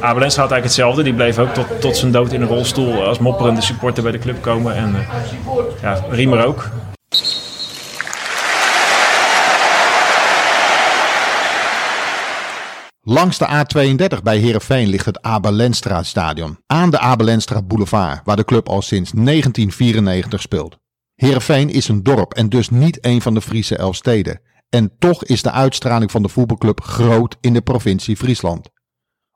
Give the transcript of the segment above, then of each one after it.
Abel Enstra had eigenlijk hetzelfde. Die bleef ook tot, tot zijn dood in een rolstoel als mopperende supporter bij de club komen. En uh, ja, Riemer ook. Langs de A32 bij Heerenveen ligt het Abelenstra stadion. Aan de Abelenstra boulevard, waar de club al sinds 1994 speelt. Heerenveen is een dorp en dus niet een van de Friese elf steden. En toch is de uitstraling van de voetbalclub groot in de provincie Friesland.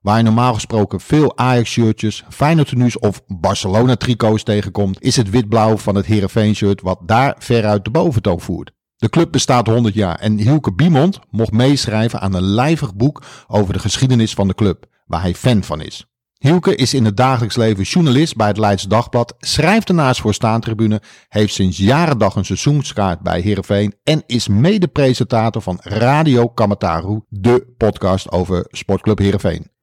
Waar je normaal gesproken veel Ajax-shirtjes, Feyenoord-tenues of Barcelona-tricots tegenkomt, is het wit-blauw van het Heerenveen-shirt wat daar veruit de boventoon voert. De club bestaat 100 jaar en Hielke Biemond mocht meeschrijven aan een lijvig boek over de geschiedenis van de club, waar hij fan van is. Hielke is in het dagelijks leven journalist bij het Leids Dagblad, schrijft daarnaast voor Staantribune, heeft sinds jaren dag een seizoenskaart bij Heerenveen en is mede-presentator van Radio Kamataru, de podcast over Sportclub Heerenveen.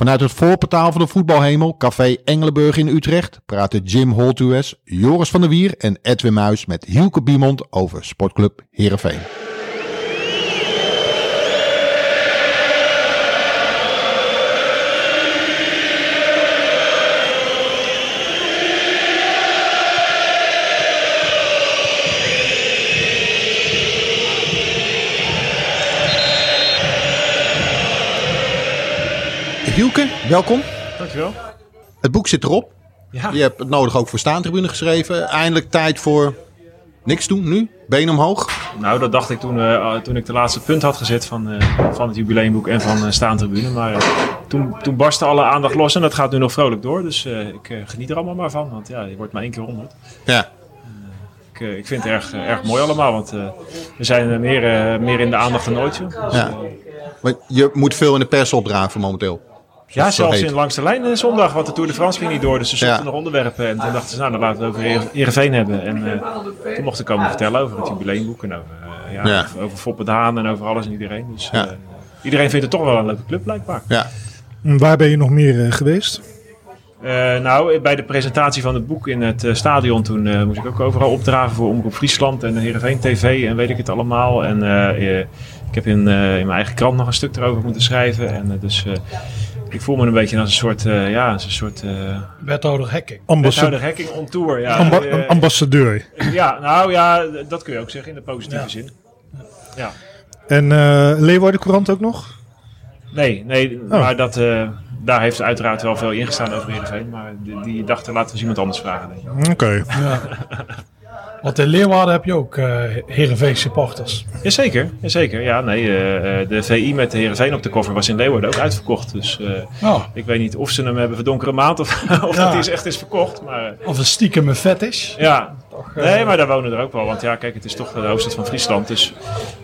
Vanuit het voorportaal van de voetbalhemel, Café Engelenburg in Utrecht, praten Jim Holtues, Joris van der Wier en Edwin Muis met Hielke Biemond over Sportclub Heerenveen. Hielke, welkom. Dankjewel. Het boek zit erop. Ja. Je hebt het nodig ook voor staantribune geschreven. Eindelijk tijd voor niks doen nu. Been omhoog. Nou, dat dacht ik toen, uh, toen ik de laatste punt had gezet van, uh, van het jubileumboek en van uh, staantribune. Maar toen, toen barstte alle aandacht los en dat gaat nu nog vrolijk door. Dus ik geniet er allemaal maar van, want ja, je wordt maar één keer honderd. Ja. Ik, ik vind het erg, erg mooi allemaal, want we zijn meer, meer in de aandacht dan ooit. Dus, ja. Maar je moet veel in de pers opdraven momenteel. Ja, zelfs in langs de lijn uh, zondag, want de Tour de France ging niet door. Dus ze zochten ja. nog onderwerpen. En toen dachten ze, nou, dan laten we het over Heerenveen hebben. En uh, toen mochten komen vertellen over het jubileumboek. En over, uh, ja, ja. over, over Foppe de Haan en over alles en iedereen. Dus ja. iedereen vindt het toch wel een leuke club, blijkbaar. Ja. Waar ben je nog meer geweest? nou, bij de presentatie van het boek in het stadion, toen moest ik ook overal opdragen voor Omroep Friesland en de Heerenveen TV en weet ik het allemaal. En ik heb in, in mijn eigen krant nog een stuk erover moeten schrijven. En dus ik voel me een beetje als een soort, uh, ja, als een soort... Uh, wethouder hacking. Wethouder hacking on tour, ja. Amba uh, ambassadeur. Ja, nou ja, dat kun je ook zeggen in de positieve ja. zin. Ja. En uh, Leeuwarden Courant ook nog? Nee, nee oh. maar dat, daar heeft uiteraard wel veel ingestaan over Heerenveen. Maar die, die dachten, laten we eens iemand anders vragen. Oké. Okay. Ja. Want in Leeuwarden heb je ook uh, Heerenveen supporters. Jazeker, jazeker. Ja, nee, uh, de VI met de Heerenveen op de koffer was in Leeuwarden ook uitverkocht. Dus uh, oh. ik weet niet of ze hem hebben verdonkere maand of, of ja. dat hij echt is verkocht. Maar, of een stiekem vet is. Ja, Toch, nee, maar daar wonen er ook wel. Want ja, kijk, het is toch de hoofdstad van Friesland. Dus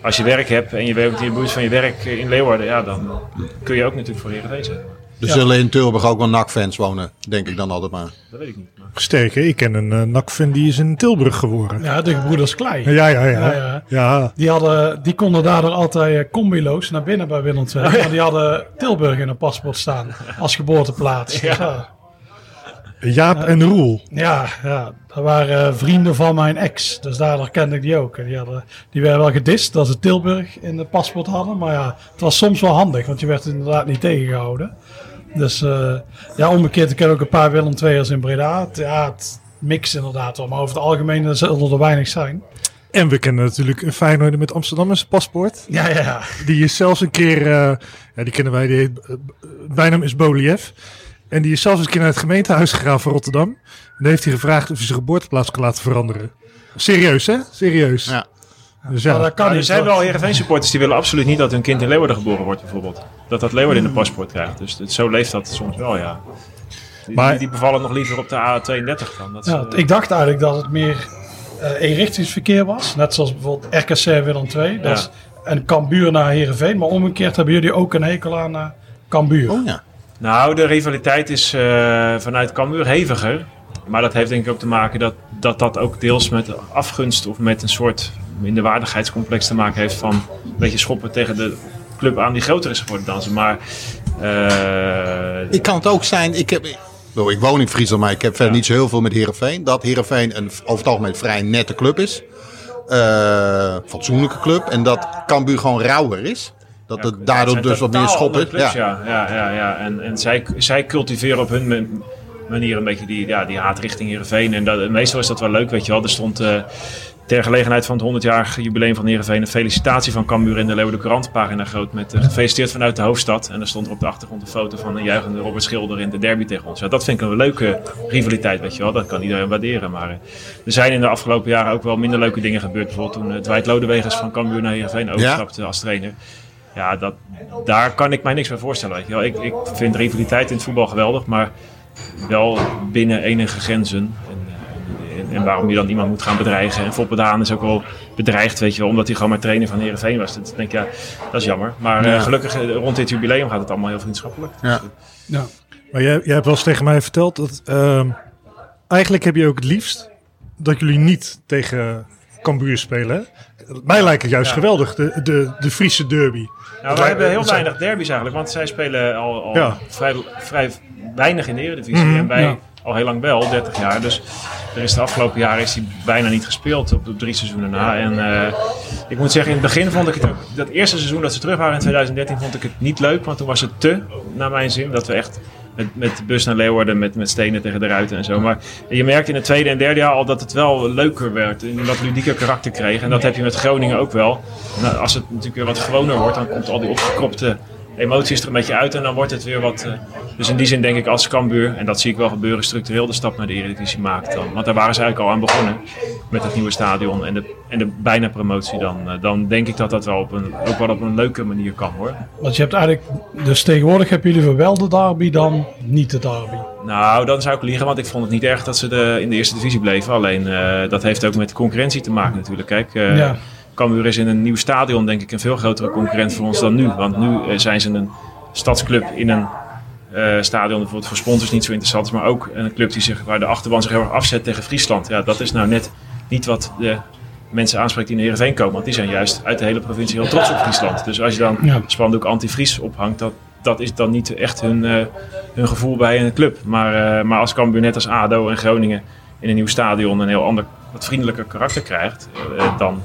als je werk hebt en je werkt in de buurt van je werk in Leeuwarden, ja, dan kun je ook natuurlijk voor Heerenveen zijn. Er zullen in Tilburg ook wel NAC-fans wonen, denk ik dan altijd maar. Dat weet ik niet. Maar... Sterker, ik ken een uh, NAC-fan die is in Tilburg geworden. Ja, de gebroeders Klei. Ja, ja, ja. ja, ja. ja. Die, hadden, die konden daardoor altijd combiloos naar binnen bij Willem II. Maar die hadden Tilburg in een paspoort staan als geboorteplaats. Ja. Jaap en Roel. Ja, ja, dat waren vrienden van mijn ex. Dus daardoor kende ik die ook. En die, hadden, die werden wel gedist dat ze Tilburg in het paspoort hadden. Maar ja, het was soms wel handig, want je werd inderdaad niet tegengehouden. Dus uh, ja, omgekeerd, ik ken ook een paar Willem II'ers in Breda. Ja, het mix inderdaad wel, maar over het algemeen zullen er weinig zijn. En we kennen natuurlijk een Feyenoord met Amsterdam als paspoort. Ja, ja, ja. Die is zelfs een keer, uh, ja, die kennen wij, die heet, uh, bijnaam is Boliev. En die is zelfs een keer naar het gemeentehuis gegaan van Rotterdam. En dan heeft hij gevraagd of hij zijn geboorteplaats kan laten veranderen. Serieus, hè? Serieus. Ja. Dus ja. dat kan er zijn wel Heerenveen supporters die willen absoluut niet dat hun kind in Leeuwarden geboren wordt bijvoorbeeld. Dat dat Leeuwarden in de paspoort krijgt. Dus het, zo leeft dat soms wel, ja. Die, maar, die bevallen nog liever op de A32 dan. Dat ja, ik dacht eigenlijk dat het meer uh, eenrichtingsverkeer was. Net zoals bijvoorbeeld RKC Willem II. Dat is een Cambuur naar Heerenveen. Maar omgekeerd hebben jullie ook een hekel aan uh, Cambuur. Oh ja. Nou, de rivaliteit is vanuit Cambuur heviger. Maar dat heeft denk ik ook te maken dat dat, dat ook deels met afgunst of met een soort minderwaardigheidscomplex te maken heeft van een beetje schoppen tegen de club aan die groter is geworden dan ze. Maar uh, ik kan het ook zijn. Ik heb. Ik woon in Friesland, maar ik heb verder ja. niet zo heel veel met Herenveen. Dat Herenveen een over het algemeen vrij nette club is. Uh, fatsoenlijke club. En dat Cambuur gewoon rauwer is. Dat Ja, het daardoor dus wat meer totaal schop andere is. clubs, Ja. ja. ja, ja, ja. En, en zij, zij cultiveren op hun ma- manier een beetje die, ja, die haat richting Heerenveen. En dat, meestal is dat wel leuk, weet je wel. Er stond eh, ter gelegenheid van het 100-jarig jubileum van Heerenveen... een felicitatie van Cambuur in de Leeuwen de Courant pagina groot... met eh, gefeliciteerd vanuit de hoofdstad. En er stond er op de achtergrond een foto van een juichende Robert Schilder in de derby tegen ons. Ja, dat vind ik een leuke rivaliteit, weet je wel. Dat kan iedereen waarderen. Maar eh, er zijn in de afgelopen jaren ook wel minder leuke dingen gebeurd. Bijvoorbeeld toen uh, Dwight Lodewegers van Cambuur naar Heerenveen overstapte als trainer. Ja, dat, daar kan ik mij niks bij voorstellen. Weet je wel. Ik, ik vind rivaliteit in het voetbal geweldig, maar wel binnen enige grenzen. En, waarom je dan iemand moet gaan bedreigen. En Foppe Daan is ook wel bedreigd, weet je wel, omdat hij gewoon maar trainer van Heerenveen was. Dat denk ik, ja, dat is jammer. Maar ja. uh, gelukkig rond dit jubileum gaat het allemaal heel vriendschappelijk. Ja. ja. Maar jij, jij hebt wel eens tegen mij verteld dat uh, eigenlijk heb je ook het liefst dat jullie niet tegen Cambuur spelen. Hè? Mij lijkt het juist ja. geweldig, de, de, de Friese derby. Nou, wij hebben heel weinig derbies eigenlijk, want zij spelen al, al ja. vrij, vrij weinig in de Eredivisie. Mm -hmm. En wij ja. Al heel lang wel, 30 jaar. Dus er is de afgelopen jaren is die bijna niet gespeeld op, op drie seizoenen na. En uh, ik moet zeggen, in het begin vond ik het ook, dat eerste seizoen dat ze terug waren in 2013, vond ik het niet leuk. Want toen was het te, naar mijn zin, dat we echt met, de bus naar Leeuwarden, met, met stenen tegen de ruiten en zo. Maar je merkt in het tweede en derde jaar al dat het wel leuker werd. En dat ludieke karakter kreeg. En dat heb je met Groningen ook wel. En als het natuurlijk weer wat gewoner wordt, dan komt al die opgekropte emoties er een beetje uit. En dan wordt het weer wat... Uh, dus in die zin denk ik als Cambuur, en dat zie ik wel gebeuren, structureel de stap naar de Eredivisie maakt. Dan, want daar waren ze eigenlijk al aan begonnen. Met het nieuwe stadion en de, en de bijna promotie. Dan, uh, dan denk ik dat dat wel op een, ook wel op een leuke manier kan hoor. Want je hebt eigenlijk... Dus tegenwoordig hebben jullie wel de derby dan niet de derby. Nou, dan zou ik liegen, want ik vond het niet erg dat ze de, in de eerste divisie bleven. Alleen uh, dat heeft ook met concurrentie te maken natuurlijk. Kijk, uh, ja. Cambuur is in een nieuw stadion denk ik een veel grotere concurrent voor ons dan nu. Want nu uh, zijn ze een stadsclub in een stadion bijvoorbeeld voor sponsors niet zo interessant is. Maar ook een club die zich, waar de achterban zich heel erg afzet tegen Friesland. Ja, dat is nou net niet wat de mensen aanspreekt die in Heerenveen komen. Want die zijn juist uit de hele provincie heel trots op Friesland. Dus als je dan ja. spandoek anti-Fries ophangt, dat, dat is dan niet echt hun, uh, hun gevoel bij een club. Maar, uh, maar als Cambuur net als ADO en Groningen in een nieuw stadion een heel ander, wat vriendelijker karakter krijgt, uh, dan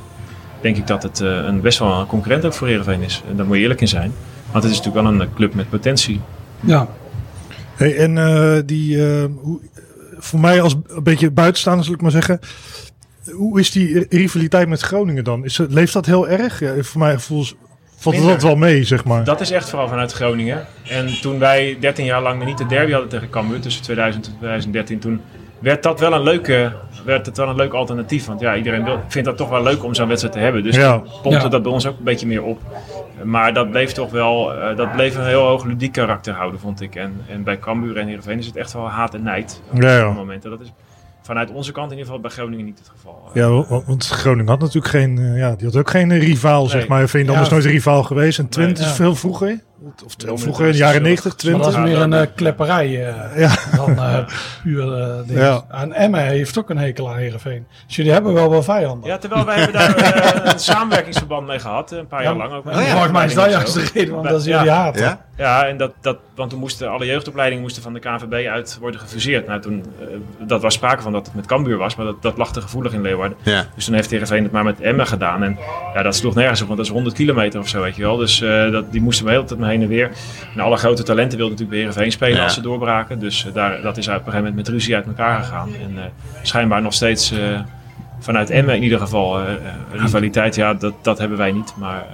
denk ik dat het een best wel een concurrent ook voor Heerenveen is. En daar moet je eerlijk in zijn. Want het is natuurlijk wel een club met potentie. Ja. Hey, en die, hoe, voor mij als een beetje buitenstaander, zal ik maar zeggen. Hoe is die rivaliteit met Groningen dan? Is, leeft dat heel erg? Ja, voor mij voelt valt Minder. dat wel mee, zeg maar. Dat is echt vooral vanuit Groningen. En toen wij 13 jaar lang niet de derby hadden tegen Cambuur, tussen 2000 en 2013, toen werd dat wel een leuke, werd het wel een leuk alternatief. Want ja, iedereen wil, vindt dat toch wel leuk om zo'n wedstrijd te hebben. Dus ja. pompte ja. dat bij ons ook een beetje meer op. Maar dat bleef toch wel, uh, dat bleef een heel hoog ludiek karakter houden, vond ik. En, en bij Cambuur en Heerenveen is het echt wel haat en nijd. Op ja, ja. momenten. Dat is vanuit onze kant in ieder geval bij Groningen niet het geval. Ja, want Groningen had natuurlijk geen, uh, ja, die had ook geen rivaal, nee. zeg maar. Veendam ja. is nooit een rivaal geweest. En Twente nee, ja. is veel vroeger. Of vroeger, in de jaren 90, 20. Maar dat is meer een uh, klepperij uh, ja. dan uh, puur ja. En Emma heeft ook een hekel aan Heerenveen. Dus jullie hebben wel wel vijanden. Ja, terwijl wij hebben daar een samenwerkingsverband mee gehad. Een paar jaar lang ook. Oh, ja. Mij is dat juist de reden, want dat is jullie haten. Ja, ja en dat, dat, want toen moesten alle jeugdopleidingen moesten van de KNVB uit worden gefuseerd. Nou, toen, dat was sprake van dat het met Cambuur was, maar dat, dat lag te gevoelig in Leeuwarden. Ja. Dus toen heeft Heerenveen het maar met Emma gedaan. En ja, dat sloeg nergens op, want dat is 100 kilometer of zo, weet je wel. Dus dat, die moesten we heel tijd mee heen en weer. En alle grote talenten wilden natuurlijk bij Heerenveen spelen ja. als ze doorbraken. Dus uh, daar, dat is op een gegeven moment met ruzie uit elkaar gegaan. En uh, schijnbaar nog steeds uh, vanuit Emmen in ieder geval rivaliteit. Ja, dat, dat hebben wij niet. Maar,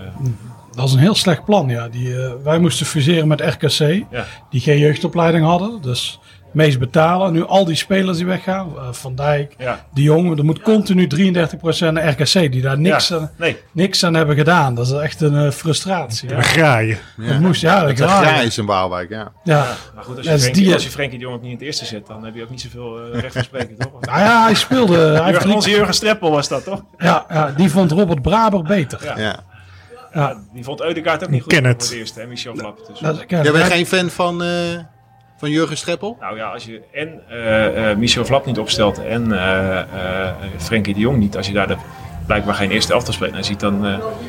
dat is een heel slecht plan, ja. Die, wij moesten fuseren met RKC, ja. die geen jeugdopleiding hadden. Dus meest betalen. Nu al die spelers die weggaan, uh, Van Dijk, ja. de Jong, er moet continu 33% naar RKC die daar niks, ja. aan, nee. niks aan hebben gedaan. Dat is echt een uh, frustratie. Ja. graaien. Ja. Dat moest, ja, dat graaien is in Waalwijk, ja. ja. Maar goed, als je, Frenkie, die, als je Frenkie de Jong ook niet in het eerste zet, dan heb je ook niet zoveel uh, recht van spreken, toch? nou ja, hij speelde... hij Jurgen, onze Jurgen Streppel was dat, toch? Ja, ja, die vond Robert Braber beter. Ja. ja. Ja, die vond Eudegaard ook niet goed Ken voor het. eerste, hè, Michel Flap. Dus. Jij bent geen fan van... Van Jurgen Streppel? Nou ja, als je en uh, uh, Michel Vlap niet opstelt en uh, Frenkie de Jong niet, als je daar de, blijkbaar geen eerste elftal speler ziet, dan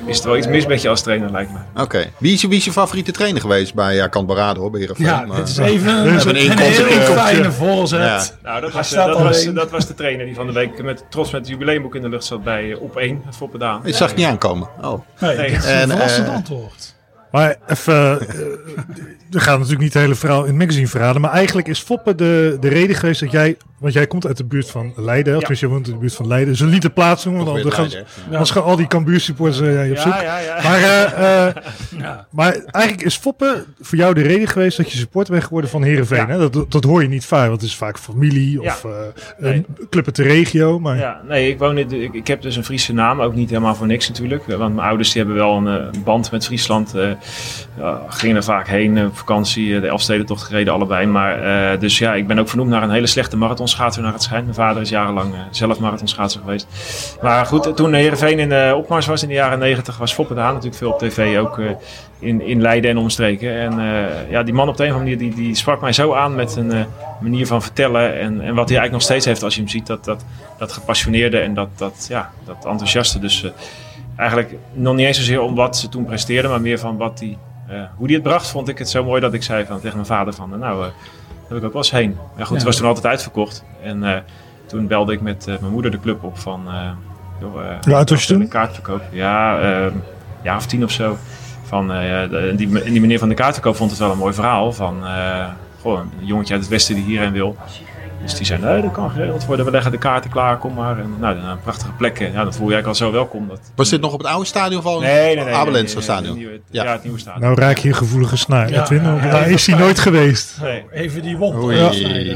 is het wel iets mis met je als trainer, lijkt me. Oké. Okay. Wie, is, wie is je favoriete trainer geweest bij, ja, kan beraden hoor, bij Heerenveen. Ja, maar, dit is even een, een, een, een heel fijne voorzet. Ja. Nou, dat was, dat, was, dat was de trainer die van de week met trots met het jubileumboek in de lucht zat bij Op 1, het Foppedaan. Ik zag niet aankomen. Oh. Nee, nee. dat is een verrassend antwoord. Maar even, eh, we gaan natuurlijk niet de hele verhaal in het magazine verhalen. Maar eigenlijk is Foppe de, de reden geweest dat jij... Want jij komt uit de buurt van Leiden. Of tenminste, je woont in de buurt van Leiden. Ze lieten plaats doen, want gaan, anders gaan al die Cambuur supporters eh, je op zoek. Ja, ja, ja. Maar, eh, eh, maar eigenlijk is Foppe voor jou de reden geweest dat je supporter bent geworden van Heerenveen. Ja. Hè? Dat, dat hoor je niet vaak, want het is vaak familie Ja. of eh Nee. een club uit de regio. Maar Ja, nee, ik, woon in, ik, ik heb dus een Friese naam, ook niet helemaal voor niks natuurlijk. Eh, Want mijn ouders die hebben wel een eh, band met Friesland. Eh, gingen er vaak heen eh, op vakantie, eh, de Elfstedentocht gereden allebei. Maar, eh, dus ja, ik ben ook vernoemd naar een hele slechte marathonschaatser naar het schijnt. Mijn vader is jarenlang eh, zelf marathonschaatser geweest. Maar goed, eh, toen Heerenveen in de opmars was in de jaren negentig, was Foppe natuurlijk veel op tv, ook eh, in, in Leiden en omstreken. En eh, ja, die man op de een of andere manier, die, die sprak mij zo aan met een eh, manier van vertellen. En, en wat hij eigenlijk nog steeds heeft als je hem ziet, dat, dat, dat gepassioneerde en dat, dat, ja, dat enthousiaste. Dus eh, eigenlijk nog niet eens zozeer om wat ze toen presteerden, maar meer van wat die, eh, hoe die het bracht, vond ik het zo mooi dat ik zei van, tegen mijn vader van, nou, eh, daar wil ik ook wel eens heen. Ja goed, het was toen altijd uitverkocht. En eh, toen belde ik met mijn moeder de club op van, Hoe oud was je toen? kaartverkoop. Ja, eh, ja, of tien of zo. Van, de- die, en die meneer van de kaartverkoop vond het wel een mooi verhaal. Van, goh, een jongetje uit het westen die hierheen wil. Dus die zei, nee, dat kan geregeld worden. We leggen de kaarten klaar, kom maar. En, nou, een prachtige plek. Ja, dat voel je eigenlijk al zo welkom. Dat... Was dit nog op het oude stadion van Nee, nee, nee. nee, Abelenstra nee, nee, stadion? Ja. ja. het nieuwe stadion. nou raak je gevoelige snaar, Ja, Edwin. ja, daar is hij nooit geweest. Nee. Even die wond. Oei, Ja.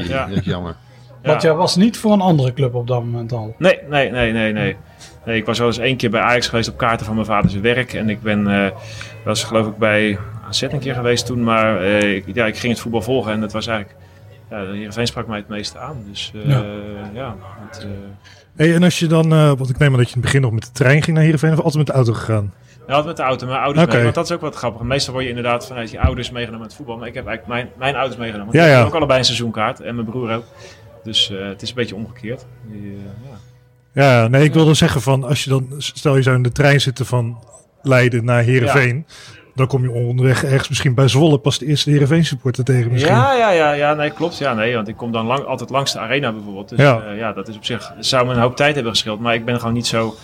Ja. dat is jammer. Ja. Want jij was niet voor een andere club op dat moment al. Nee, nee, nee, nee, nee. Nee, ik was wel eens één keer bij Ajax geweest op kaarten van mijn vaders werk. En ik ben, eh, was geloof ik bij AZ een keer geweest toen. Maar eh, ik, ja, ik ging het voetbal volgen en het was eigenlijk... Ja, Heerenveen sprak mij het meeste aan. Dus eh, Ja. ja, het, eh, Hey, en als je dan, eh, want ik neem aan dat je in het begin nog met de trein ging naar Heerenveen of altijd met de auto gegaan? Ja, altijd met de auto. Mijn ouders mee, want dat is ook wat grappig. Meestal word je inderdaad vanuit je ouders meegenomen met voetbal. Maar ik heb eigenlijk mijn, mijn ouders meegenomen. Want Ja, ja. hebben ook allebei een seizoenkaart. En mijn broer ook. Dus het is een beetje omgekeerd. Ja. Ja, nee, ik wilde zeggen van als je dan, stel je zou in de trein zitten van Leiden naar Heerenveen. Dan kom je onderweg ergens misschien bij Zwolle pas de eerste Heerenveen supporter tegen misschien. Ja, ja, ja, ja, nee, klopt. Ja, nee, want ik kom dan lang, altijd langs de arena bijvoorbeeld. Dus Ja. ja. ja, dat is op zich, zou me een hoop tijd hebben gescheeld. Maar ik ben gewoon niet zo,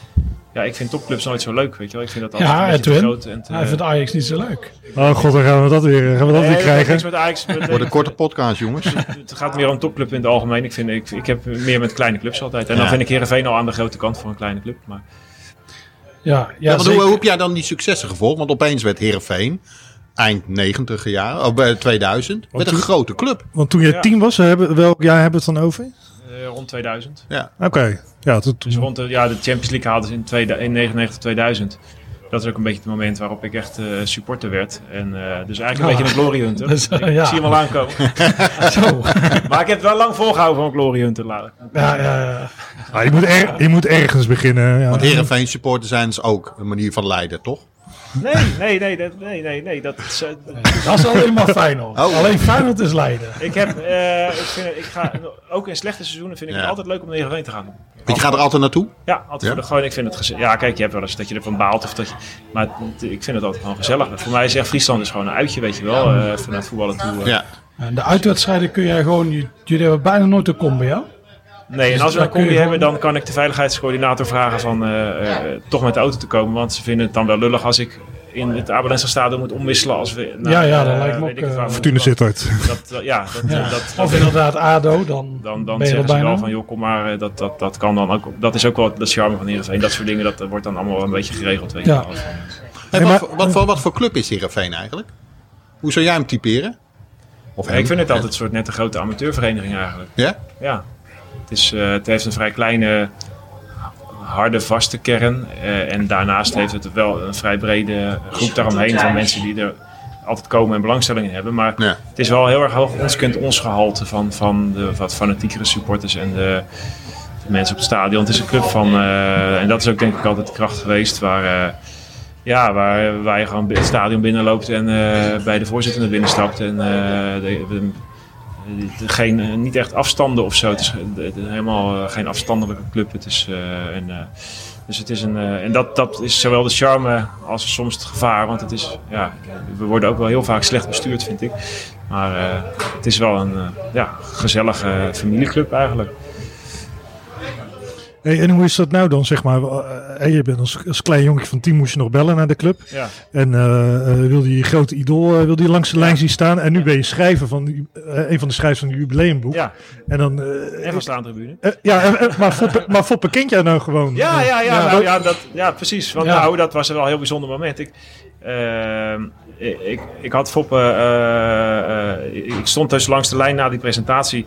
ja, ik vind topclubs nooit zo leuk, weet je wel. Ik vind dat altijd Ja, een beetje te groot. En te, Hij vindt Ajax niet zo leuk. Oh god, dan gaan we dat weer, gaan we dat Nee, weer heeft niks krijgen. met Ajax. met- Voor de korte podcast, jongens. Het gaat meer om topclub in het algemeen. Ik, vind, ik, ik heb meer met kleine clubs altijd. En dan vind ik Heerenveen al aan de grote kant voor een kleine club. Maar Ja, ja, Ja, want zeker. hoe, hoe heb jij dan die successen gevolgd? Want opeens werd Heerenveen, eind 90 jaar, of bij 2000, met een grote club. Want toen je Ja. tien was, hebben, welk jaar hebben we het dan over? eh, rond 2000. Ja. Oké, ja, Dus rond de, ja, de Champions League haalden ze in, 1999, 2000. Dat is ook een beetje het moment waarop ik echt eh, supporter werd. En eh, dus eigenlijk een Ah. beetje een glory hunter. Dus, ik, ja. ik zie hem al aankomen. Zo. maar ik heb het wel lang volgehouden van een glory hunter. later. Ja, ja, ja. Ah, je, moet er, je moet ergens beginnen. Ja. Want Heerenveen supporter zijn is ook een manier van leiden, toch? Nee, nee, nee, dat, nee, nee, nee. Dat is, Dat is alleen maar Feyenoord. Oh. Alleen Feyenoord is Leiden. ik heb, eh, ik vind, het- ik ga, ook in slechte seizoenen vind ik Ja. het altijd leuk om naar Heerenveen te gaan. Want je gaat er altijd naartoe? Ja, altijd Ja? voor de, gewoon, ik vind het gezellig. Ja, kijk, je hebt wel eens dat je ervan baalt. Of dat je, maar het- ik vind het altijd gewoon gezellig. Voor mij is echt Friesland is gewoon een uitje, weet je wel. eh, vanuit voetballen toe. eh. Ja. En de uitwedstrijden kun jij gewoon... Jullie hebben bijna nooit een combi, ja? Nee, en Dus als we een combi hebben, dan kan ik de veiligheidscoördinator vragen van eh, eh, toch met de auto te komen. Want ze vinden het dan wel lullig als ik in het Abelensra stadion moet omwisselen als we... naar, Ja, ja, dat eh, lijkt me ook, eh, Fortuna moeten. Sittard. Dat, dat- ja, dat, Ja. dat, Of inderdaad ADO, dan, dan, dan ben je zeggen ze wel van, joh, kom maar, eh, dat, dat, dat kan dan ook. Dat is ook wel de charme van Heerenveen. Dat soort dingen, dat wordt dan allemaal een beetje geregeld, weet Ja. je wel. Hey, wat, maar- voor- wat, voor, wat voor club is Heerenveen eigenlijk? Hoe zou jij hem typeren? Of Ja, hem? ik vind het altijd een soort net een grote amateurvereniging eigenlijk. Ja? Ja, het, is, eh, het heeft een vrij kleine, harde, vaste kern. eh, en daarnaast heeft het wel een vrij brede groep daaromheen van mensen die er altijd komen en belangstelling in hebben. Maar Ja. het is wel heel erg hoog ons kunt ons gehalte van, van de wat fanatiekere supporters en de, de mensen op het stadion. Het is een club van, eh, en dat is ook denk ik altijd de kracht geweest, waar, eh, ja, waar, waar je gewoon het stadion binnenloopt en eh, bij de voorzitter naar binnen stapt. En eh, de- geen, eh, niet echt afstanden of zo. Het is helemaal eh, geen afstandelijke club. Het is, eh, eh, dus het is een, en dat, dat is zowel de charme als soms het gevaar. Want het is, ja, we worden ook wel heel vaak slecht bestuurd, vind ik. Maar het is wel een ja, gezellige familieclub eigenlijk. Hey, en hoe is dat nou dan, zeg maar? Eh, je bent als, als klein jongetje van tien moest je nog bellen naar de club. Ja. En eh, eh, wilde je grote idool uh, wilde je langs de lijn zien staan. En nu ben je schrijver van uh, een van de schrijvers van het jubileumboek. Ja. En dan... en van staantribune. ja, maar, Foppe, maar Foppe kent jij nou gewoon? Ja, ja, ja, ja, nou, ja, dat, ja precies. Want nou, dat was wel een heel bijzonder moment. Ik, ehm, ik, ik, had Foppe... eh, eh, ik stond dus langs de lijn na die presentatie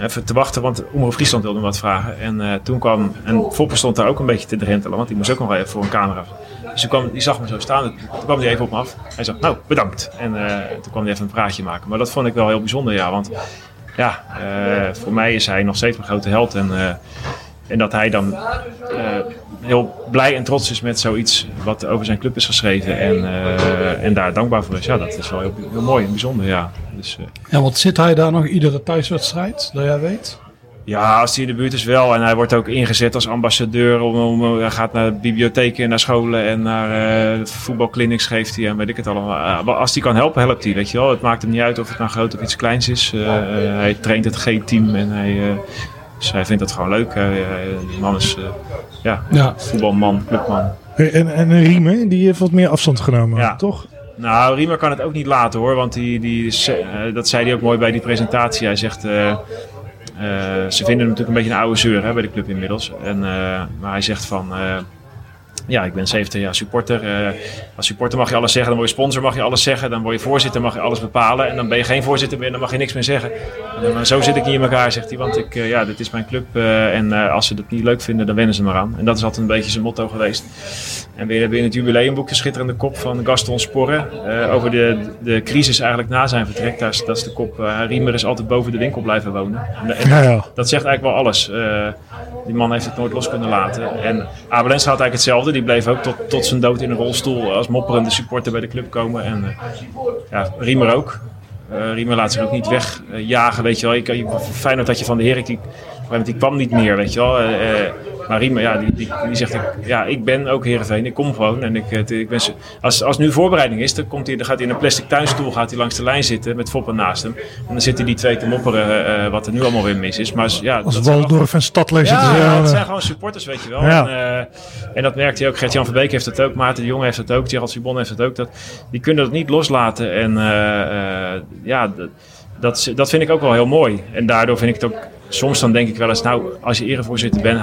even te wachten, want Omroep Friesland wilde me wat vragen. En eh, toen kwam... En Foppe stond daar ook een beetje te drentelen, want die moest ook nog wel even voor een camera. Dus toen kwam, die zag me zo staan. Toen kwam hij even op me af. Hij zei, nou, bedankt. En eh, toen kwam hij even een praatje maken. Maar dat vond ik wel heel bijzonder, ja. Want ja, eh, voor mij is hij nog steeds mijn grote held. En, en dat hij dan eh, heel blij en trots is met zoiets wat over zijn club is geschreven. En, eh, en daar dankbaar voor is. Ja, dat is wel heel, heel mooi en bijzonder, ja. Dus, eh, En wat zit hij daar nog iedere thuiswedstrijd, dat jij weet? ja, als hij in de buurt is wel. En hij wordt ook ingezet als ambassadeur. Om, om, hij gaat naar bibliotheken, naar scholen en naar eh voetbalclinics geeft hij. En weet ik het allemaal. Als hij kan helpen, helpt hij. Weet je wel. Het maakt hem niet uit of het nou groot of iets kleins is. Hij traint het G-team en hij, dus hij vindt dat gewoon leuk. Hij- die man is eh, ja, Ja. voetbalman, clubman. En, en Riemen, die heeft wat meer afstand genomen, Ja. toch? Nou, Riemer kan het ook niet laten hoor. Want die, die, eh, dat zei hij ook mooi bij die presentatie. Hij zegt. eh, eh, ze vinden hem natuurlijk een beetje een oude zeur hè, bij de club inmiddels. En, eh, maar hij zegt van. eh, ja, ik ben 70 jaar supporter. Eh, als supporter mag je alles zeggen. Dan word je sponsor, mag je alles zeggen. Dan word je voorzitter, mag je alles bepalen. En dan ben je geen voorzitter meer, dan mag je niks meer zeggen. En, dan, zo zit ik niet in elkaar, zegt hij. Want ik, eh, ja, dit is mijn club. eh, en eh, als ze dat niet leuk vinden, dan wennen ze maar aan. En dat is altijd een beetje zijn motto geweest. En we hebben in het jubileumboek de schitterende kop van Gaston Sporre. eh, over de, de crisis eigenlijk na zijn vertrek. Daar is, dat is de kop. eh, Riemer is altijd boven de winkel blijven wonen. En, en Ja, ja. dat zegt eigenlijk wel alles. Eh, die man heeft het nooit los kunnen laten. En Abel Lenstra had eigenlijk hetzelfde. Die bleef ook tot, tot zijn dood in een rolstoel als mopperende supporter bij de club komen. En eh, ja, Riemer ook. Eh Riemer laat zich ook niet wegjagen, weet je wel. Ik, ik, had je van de Herik, die, die kwam niet meer, weet je wel. Eh, eh, maar Riemer, ja, die, die, die zegt, ik, ja, ik ben ook Heerenveen, ik kom gewoon. En ik, het- ik ben, als, als nu voorbereiding is, dan, komt hij, dan gaat hij in een plastic tuinstoel gaat hij langs de lijn zitten met Foppen naast hem. En dan zitten die twee te mopperen eh, wat er nu allemaal weer mis is. Maar ja, Als dat Waldorf en Stadler zitten ja, ja, het eh, zijn gewoon supporters, weet je wel. Ja. En, eh, en dat merkt hij ook. Gert-Jan Verbeek heeft het ook. Maarten de Jong heeft het ook. Gerald Sibon heeft het ook. Dat, die kunnen dat niet loslaten. En eh, eh, ja, dat, dat, dat vind ik ook wel heel mooi. En daardoor vind ik het ook... Soms dan denk ik wel eens, nou, als je erevoorzitter bent...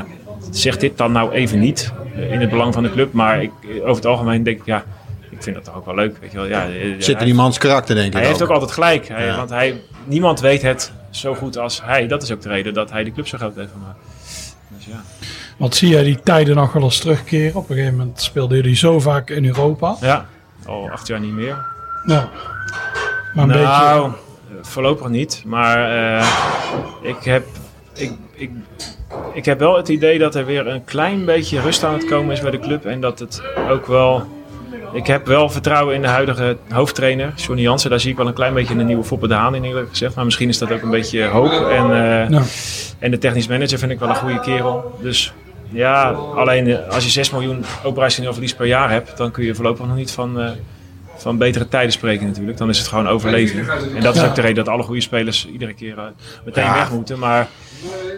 Zeg dit dan nou even niet eh, in het belang van de club. Maar ik, over het algemeen denk ik, ja... Ik vind dat toch ook wel leuk, weet je wel. Ja, eh, Zit in die mans karakter, denk ik. hij heeft ook altijd gelijk. Hij, Ja. Want hij, niemand weet het zo goed als hij. Dat is ook de reden dat hij de club zo groot heeft gemaakt. Dus ja. Want zie jij die tijden nog wel eens terugkeren? Op een gegeven moment speelde jullie zo vaak in Europa. ja, al acht jaar niet meer. Ja. Maar een beetje... nou, voorlopig niet. Maar eh, ik, heb, ik, ik, ik heb wel het idee dat er weer een klein beetje rust aan het komen is bij de club. En dat het ook wel... Ik heb wel vertrouwen in de huidige hoofdtrainer, Johnny Jansen. Daar zie ik wel een klein beetje een nieuwe Foppe de Haan in eerlijk gezegd. Maar misschien is dat ook een beetje hoop. En, eh, Ja. en de technisch manager vind ik wel een goede kerel. Dus ja, alleen eh, als je 6 miljoen operationeel verlies per jaar hebt, dan kun je voorlopig nog niet van, eh, van betere tijden spreken natuurlijk. Dan is het gewoon overleven. En dat is ook de reden dat alle goede spelers iedere keer meteen Ja. weg moeten. Maar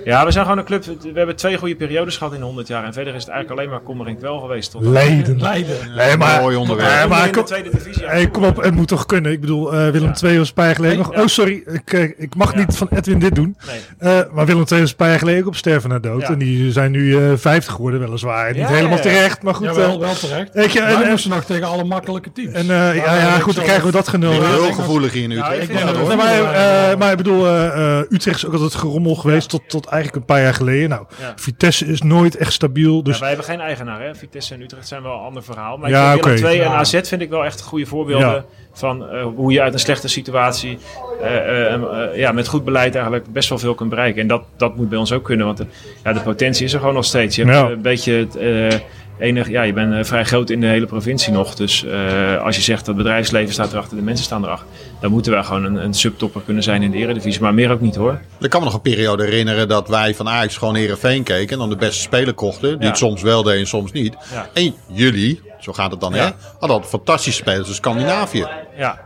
ja, we zijn gewoon een club. We hebben twee goede periodes gehad in 100 jaar. En verder is het eigenlijk alleen maar kommer en kwel geweest. Tot Leiden. Leiden. Nee, maar, Mooi onderwerp. Nee, maar in de kom, tweede divisie. hey, kom op, het moet toch kunnen. Ik bedoel, eh, Willem II was een paar jaar geleden nog... Ja. Oh, sorry, ik, eh, ik mag Ja. niet van Edwin dit doen. Nee. Eh, maar Willem II was een paar jaar geleden ook op sterven naar dood. Ja. En die zijn nu eh 50 geworden, weliswaar. Niet helemaal ja, ja. terecht, maar goed. Eh, wel terecht. weet je, en, en, moesten nog tegen alle makkelijke teams. en, eh, ja, ja, goed, dan krijgen we dat genul. Ik heel gevoelig hier nu. Ik ik vind denk dat dat Nee, hoor. maar, eh, maar ik bedoel, eh, eh, Utrecht is ook altijd gerommel geweest tot, tot eigenlijk een paar jaar geleden. Nou, Ja. Vitesse is nooit echt stabiel. Dus Ja, wij hebben geen eigenaar, hè? Vitesse en Utrecht zijn wel een ander verhaal. Maar Ja, ik vind Willem oké. 2 en. AZ vind ik wel echt goede voorbeelden Ja. van eh, hoe je uit een slechte situatie eh, eh, ja, met goed beleid eigenlijk best wel veel kunt bereiken. En dat, dat moet bij ons ook kunnen, want de, ja, de potentie is er gewoon nog steeds. Je hebt Ja. een beetje het eh, enig, ja, je bent eh, vrij groot in de hele provincie nog. Dus eh, als je zegt dat het bedrijfsleven staat erachter, de mensen staan erachter, dan moeten wij gewoon een, een subtopper kunnen zijn in de Eredivisie. Maar meer ook niet hoor. Ik kan me nog een periode herinneren dat wij van Ajax gewoon Herenveen keken. En dan de beste speler kochten. Die Ja. het soms wel deden en soms niet. Ja. En jullie, zo gaat het dan hè, hadden fantastische spelers in Scandinavië. Ja.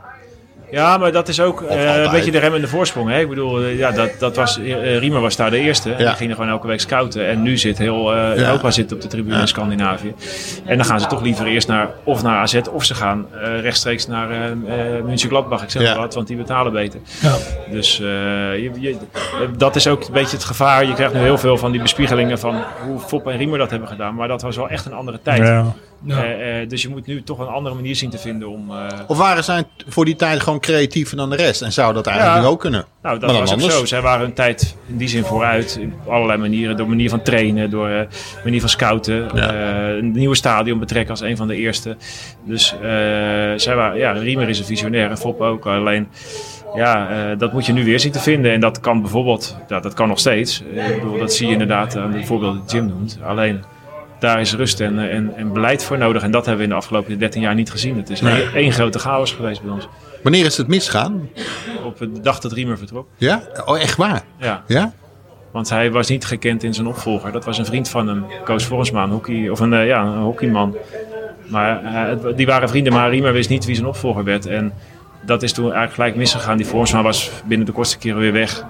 Ja, maar dat is ook eh, een beetje de rem en de voorsprong. Hè? Ik bedoel, eh, ja, dat, dat was, eh, Riemer was daar de eerste. En Ja. die ging er gewoon elke week scouten. En nu zit heel Europa zit op de tribune in Scandinavië. En dan gaan ze toch liever eerst naar, of naar AZ of ze gaan eh, rechtstreeks naar eh eh, München-Gladbach. Ik zeg Ja. maar wat, want die betalen beter. Ja. Dus eh, je, je- dat is ook een beetje het gevaar. Je krijgt nu heel veel van die bespiegelingen van hoe Fop en Riemer dat hebben gedaan. Maar dat was wel echt een andere tijd. Ja. Eh, eh, dus je moet nu toch een andere manier zien te vinden om... eh, Of waren zij voor die tijd gewoon creatiever dan de rest? En zou dat eigenlijk Ja. nu ook kunnen? Nou, dat Maar dan was ook anders. zo. Zij waren hun tijd in die zin vooruit. Op allerlei manieren. Door manier van trainen, door manier van scouten. Ja. eh, een nieuwe stadion betrekken als een van de eerste. Dus eh, zij waren, ja, Riemer is een visionair en Fop ook. Alleen, ja, eh, dat moet je nu weer zien te vinden. En dat kan bijvoorbeeld, ja, dat kan nog steeds. Ik bedoel, dat zie je inderdaad aan de voorbeelden die Jim noemt. Alleen, daar is rust en, eh, en, en beleid voor nodig. En dat hebben we in de afgelopen 13 jaar niet gezien. Het is Nee. één, één grote chaos geweest bij ons. Wanneer is het misgaan? Op de dag dat Riemer vertrok. Ja? Oh, echt waar? Ja. Ja? Want hij was niet gekend in zijn opvolger. Dat was een vriend van hem, Koos Vormsma, een, hockey, of een, eh, ja, een hockeyman. Maar eh, die waren vrienden, maar Riemer wist niet wie zijn opvolger werd. En dat is toen eigenlijk gelijk misgegaan. Die Vormsma was binnen de kortste keren weer weg.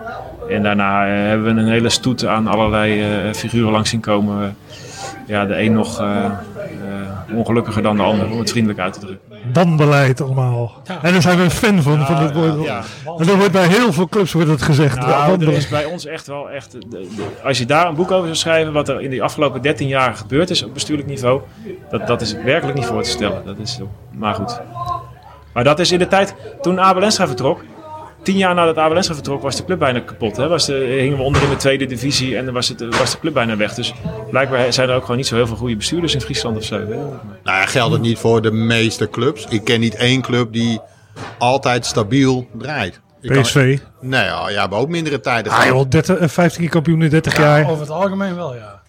En daarna hebben we een hele stoet aan allerlei figuren langs zien komen. Ja, de een nog eh, eh, ongelukkiger dan de ander, om het vriendelijk uit te drukken. Wanbeleid allemaal. Ja. En daar zijn we een fan van, van dit woord. ja. En dat wordt bij heel veel clubs wordt het gezegd. Nou, er is bij ons echt wel echt. de- de- als je daar een boek over zou schrijven, wat er in die afgelopen 13 jaar gebeurd is op bestuurlijk niveau, dat, dat is werkelijk niet voor te stellen. Dat is, maar goed. Maar dat is in de tijd toen Abel Enstra vertrok. Tien jaar nadat Enstra vertrok, was de club bijna kapot. Hè? Was de, hingen we onder in de tweede divisie en dan was, het, was de club bijna weg. Dus blijkbaar zijn er ook gewoon niet zo heel veel goede bestuurders in Friesland of zo. Hè? Nou ja, geldt het niet voor de meeste clubs. Ik ken niet één club die altijd stabiel draait. Ik kan- PSV. Nee, ja, ja, maar ook mindere tijden. Ah joh, 30, eh, 15 keer kampioen in 30 jaar. Over het algemeen wel, ja.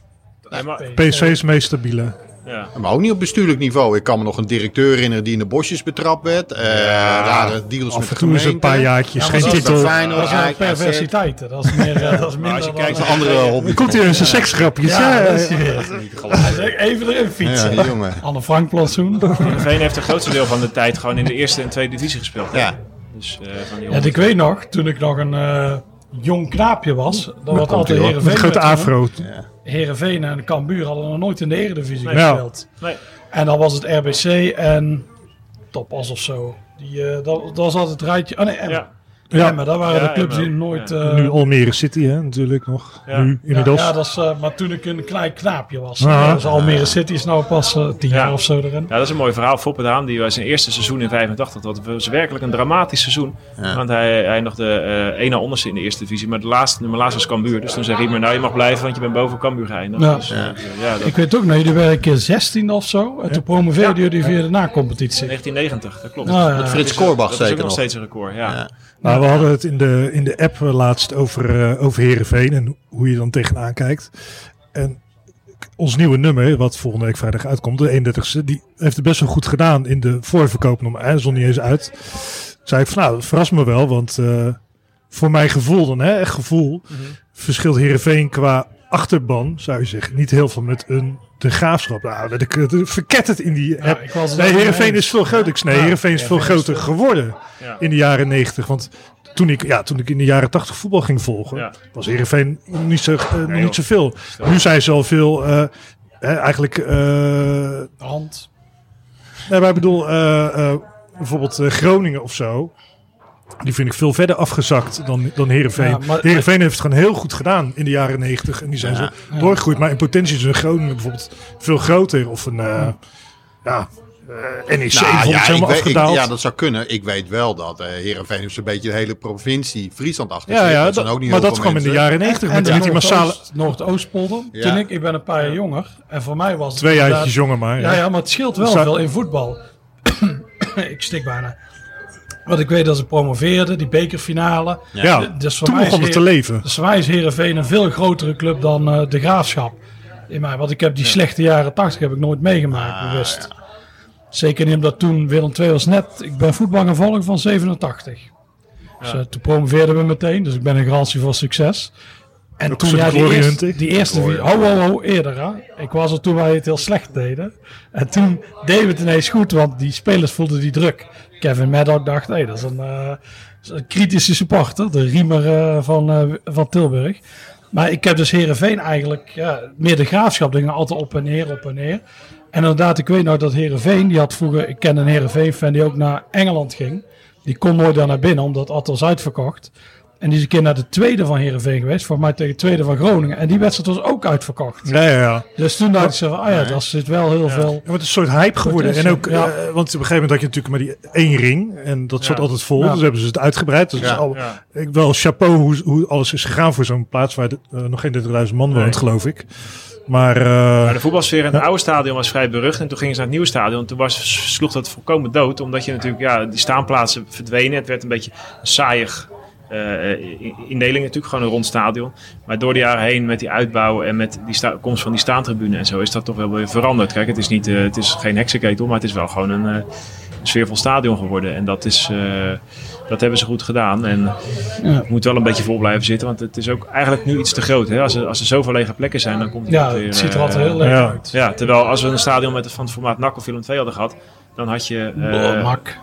Nee, maar, PSV is het meest stabiele. Ja. Maar ook niet op bestuurlijk niveau. Ik kan me nog een directeur herinneren die in de bosjes betrapt werd. Eh, rare deals Af met en toe is het een paar jaartjes, Ja, geen is titel. Feyenoord. Dat zijn Ajax, perversiteiten. Dat is meer, eh, dat is minder als je dan, kijkt eh, Andere hobby. Komt hier in zijn seksgrapjes. Ja, dat is weer. Even erin Ja, fietsen. die jongen. Anne Frank plantsoen. Veen heeft het grootste deel van de tijd gewoon in de eerste en tweede divisie gespeeld. hè? Ja. Dus, eh, van die Ja, ik weet nog, toen ik nog een jong knaapje was, dat wordt altijd. Heerenveen. Met grote werd gewonnen. Afro. Heerenveen en Cambuur hadden nog nooit in de Eredivisie Nee. gespeeld. Nee. En dan was het RBC en Topos of zo. Die, eh, dat, dat was altijd het rijtje. Oh nee. Ja. Ja. Emmen, dat waren Ja, de clubs die Emmen. nooit... Ja. eh, Nu Almere City, hè, natuurlijk nog. Ja. Nu, inmiddels. ja, dat is, eh, maar toen ik een klein knaapje was. Ah. Dus Almere City is nou pas eh, tien Ja. jaar of zo erin. Ja, dat is een mooi verhaal. Foppe Daan, die was zijn eerste seizoen in 85. Dat was werkelijk een dramatisch seizoen. Ja. Want hij eindigde eh één na onderste in de eerste divisie. Maar de laatste, nummer laatst was Cambuur. Dus toen zei Riemer, nou je mag blijven, want je bent boven Cambuur geëindigd. Ja. Dus, Ja. ja, dat, Ik weet ook nog, jullie werden een keer 16 of zo. En toen promoveerden jullie via de na-competitie. 1990, dat klopt. Ah, ja. Met Frits Dat is- Korbach Dat is ook zeker nog nog. steeds een record, ja. Nou, we hadden het in de, in de app eh, laatst over, eh over Heerenveen en hoe je dan tegenaan kijkt. En ons nieuwe nummer, wat volgende week vrijdag uitkomt, de 31ste, die heeft het best wel goed gedaan in de voorverkoop. nog maar, Hij stond niet eens uit. Zei ik van nou, dat verrast me wel, want eh, voor mijn gevoel dan, hè, echt gevoel, verschilt Heerenveen qua achterban, zou je zeggen, niet heel veel met een de graafschap. Nou, het verket het in die Ja, het nee, eens. is veel groter. Ik- Nee, Ja, Heerenveen is veel groter geworden in de jaren 90. Want toen ik, ja, toen ik in de jaren 80 voetbal ging volgen, Ja. was Heerenveen nog niet, zo, eh, niet zoveel. Nu zijn ze al veel, eh, eigenlijk, eh, De hand. nee, maar ik bedoel, bijvoorbeeld Groningen of zo. Die vind ik veel verder afgezakt dan, dan Heerenveen. Ja, maar- Heerenveen heeft het gewoon heel goed gedaan in de jaren 90. En die zijn Ja. zo doorgegroeid. Maar in potentie is een Groningen bijvoorbeeld veel groter. Of een, eh, ja, eh, NEC Nou, ja, helemaal weet, ik- afgedaald. ja, dat zou kunnen. Ik weet wel dat eh Heerenveen heeft zo'n beetje de hele provincie Friesland achter Ja, zich. ja, dat zijn ook niet maar dat kwam in de jaren 90 En met, die massale... Noordoost- Noordoostpolder. Ja. Toen ik, ik ben een paar jaar jonger. En voor mij was het Twee jaartjes jonger maar. Ja, ja, maar het scheelt wel Zou- veel in voetbal. ik stik bijna. Want ik weet dat ze promoveerden, die bekerfinale. Ja, Dus toen mij begon het te leven. Dus voor mij is Heerenveen een veel grotere club dan eh, de Graafschap. In mij, want ik heb die slechte jaren 80 heb ik nooit meegemaakt, Ah, bewust. Zeker niet omdat toen Willem II was net... Ik ben voetbal gaan volgen van 87. Dus, eh, toen promoveerden we meteen, dus ik ben een garantie voor succes. Ook toen ja, die, eerste, die eerste Glory. ho, ho, ho, eerder. Hè? Ik was er toen wij het heel slecht deden. En toen deden we het ineens goed, want die spelers voelden die druk. Kevin Maddock dacht, hé, dat is een, eh, dat is een kritische supporter. De riemer eh, van, eh, van Tilburg. Maar ik heb dus Herenveen eigenlijk, ja, meer de graafschap dingen altijd op en neer, op en neer. En inderdaad, ik weet nou dat Herenveen, die had vroeger, ik ken een Herenveen-fan die ook naar Engeland ging. Die kon nooit daar naar binnen, omdat het was uitverkocht. En die is een keer naar de tweede van Herenveen geweest, volgens mij tegen de tweede van Groningen. En die wedstrijd was ook uitverkocht. Ja, ja, ja. Dus toen dacht van, ah ja, daar zit wel heel veel. Ja, het is een soort hype geworden. En ook, Ja. eh, want op een gegeven moment had je natuurlijk maar die één ring. En dat zat Ja. altijd vol. Ja. Dus hebben ze het uitgebreid. Dus is al, Ja. ik wel chapeau hoe, hoe alles is gegaan voor zo'n plaats waar de- eh, nog geen 30.000 man woont, Nee. geloof ik. Maar, eh, Maar de voetbalsfeer in het oude stadion was vrij berucht. En toen gingen ze naar het nieuwe stadion. Toen was, sloeg dat volkomen dood. Omdat je natuurlijk, ja, die staanplaatsen verdwenen. Het werd een beetje saaiig eh, in- indeling natuurlijk. Gewoon een rond stadion. Maar door de jaren heen met die uitbouw en met die sta- komst van die staantribune en zo is dat toch wel weer veranderd. Kijk, het is, niet, eh, het is geen heksenketel, maar het is wel gewoon een, eh, een sfeervol stadion geworden. En dat is... eh, dat hebben ze goed gedaan. En Ja. het moet wel een beetje vol blijven zitten. Want het is ook eigenlijk nu iets te groot. Hè? Als, er, als er zoveel lege plekken zijn, dan komt het Ja, weer, het ziet er eh, altijd heel leuk ja. uit. ja, terwijl als we een stadion met van het formaat NAC of Willem II hadden gehad, dan had je, eh, mak.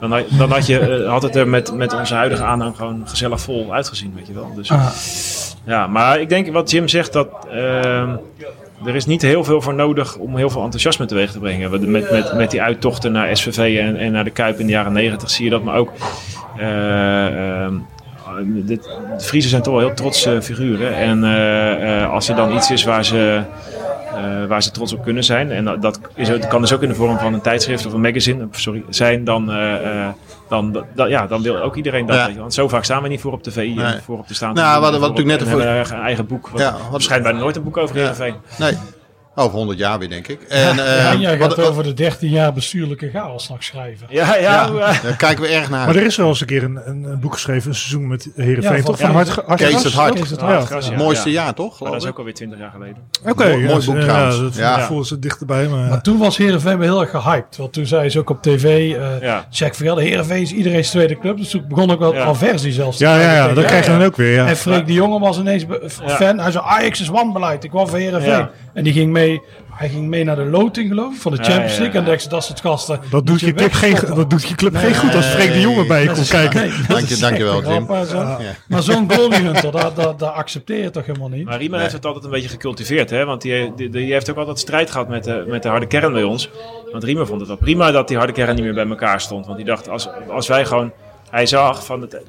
Dan, had- dan had, je, eh, had het er met, met onze huidige aanhang gewoon gezellig vol uitgezien, weet je wel. Dus, Ah, ja, maar ik denk wat Jim zegt, dat ehm, er is niet heel veel voor nodig om heel veel enthousiasme teweeg te brengen. Met, met, met die uittochten naar SVV en, en naar de Kuip in de jaren negentig zie je dat, maar ook... eh, ehm, de Friesen zijn toch wel heel trotse figuren. En eh, als er dan iets is waar ze, eh, waar ze trots op kunnen zijn. En dat- dat is, kan dus ook in de vorm van een tijdschrift of een magazine sorry, zijn. Dan, eh, eh, dan, dat- ja, dan wil ook iedereen dat. Ja. Want zo vaak staan we niet voor op tv en Nee. voor op de staan. Nou, we hadden- natuurlijk net een eigen boek. Wat, Ja, wat- nooit een boek over. Heerenveen. Nee, over 100 jaar weer, denk ik. En, eh, ja, en jij wat- gaat wat- over de 13 jaar bestuurlijke chaos straks schrijven. Ja, ja. ja, ja. daar kijken we erg naar. maar er is wel eens een keer een, een, een boek geschreven, een seizoen met Heerenveen, Ja, toch? van- Van Hart, Hart, Kees het Hart. Kees het Ja. Hart. Gras, Het ja, mooiste ja. jaar, toch? Maar dat is ook alweer twintig jaar geleden. Oké, Mooi- ja, mooi boek trouwens. dat Ja. voelen ze dichterbij. Maar, Maar toen was Heerenveen wel heel erg gehyped. Want toen zei ze ook op tv, eh Ja. check Vergelder, Heerenveen is iedereen's tweede club. Dus toen begon ook wel Ja. aversie zelfs. te ja, ja, ja, dat krijg je dan ook weer. Ja. En Freek de Jonge was ineens fan. Hij zei, Ajax is wanbeleid. Ik wou voor Heerenveen. En die ging mee, hij ging mee naar de loting geloof ik, van de Champions ja, ja. League. En dacht ze, dat soort gasten. Dat doet, je club geen, dat doet je club Nee, geen goed als Freek de Jonge bij je komt kijken. nee, Dank je- is dank je echt wel, een Jim. Maar zo'n glory hunter, dat, dat, dat accepteer je toch helemaal niet? Maar Riemer heeft het altijd een beetje gecultiveerd. Hè? Want die, die, die heeft ook altijd strijd gehad met de, met de harde kern bij ons. Want Riemer vond het wel prima dat die harde kern niet meer bij elkaar stond. Want die dacht, als, als wij gewoon... Hij zag van het,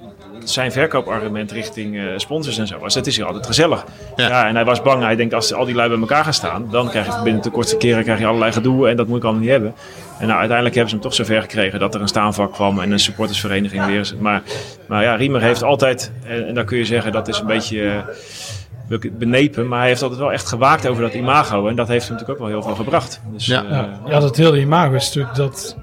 zijn verkoopargument richting eh, sponsors en zo was. Het is hier altijd gezellig. Ja. Ja. en hij was bang. Hij denkt, als al die lui bij elkaar gaan staan... dan krijg je binnen de kortste keren krijg je allerlei gedoe. En dat moet ik allemaal niet hebben. En nou, uiteindelijk hebben ze hem toch zover gekregen... dat er een staanvak kwam en een supportersvereniging weer. Maar, maar ja, Riemer heeft altijd... En, en dan kun je zeggen, dat is een beetje... eh, benepen, maar hij heeft altijd wel echt gewaakt over dat imago. En dat heeft hem natuurlijk ook wel heel veel gebracht. Dus, Ja. eh, ja, dat hele imago is natuurlijk dat,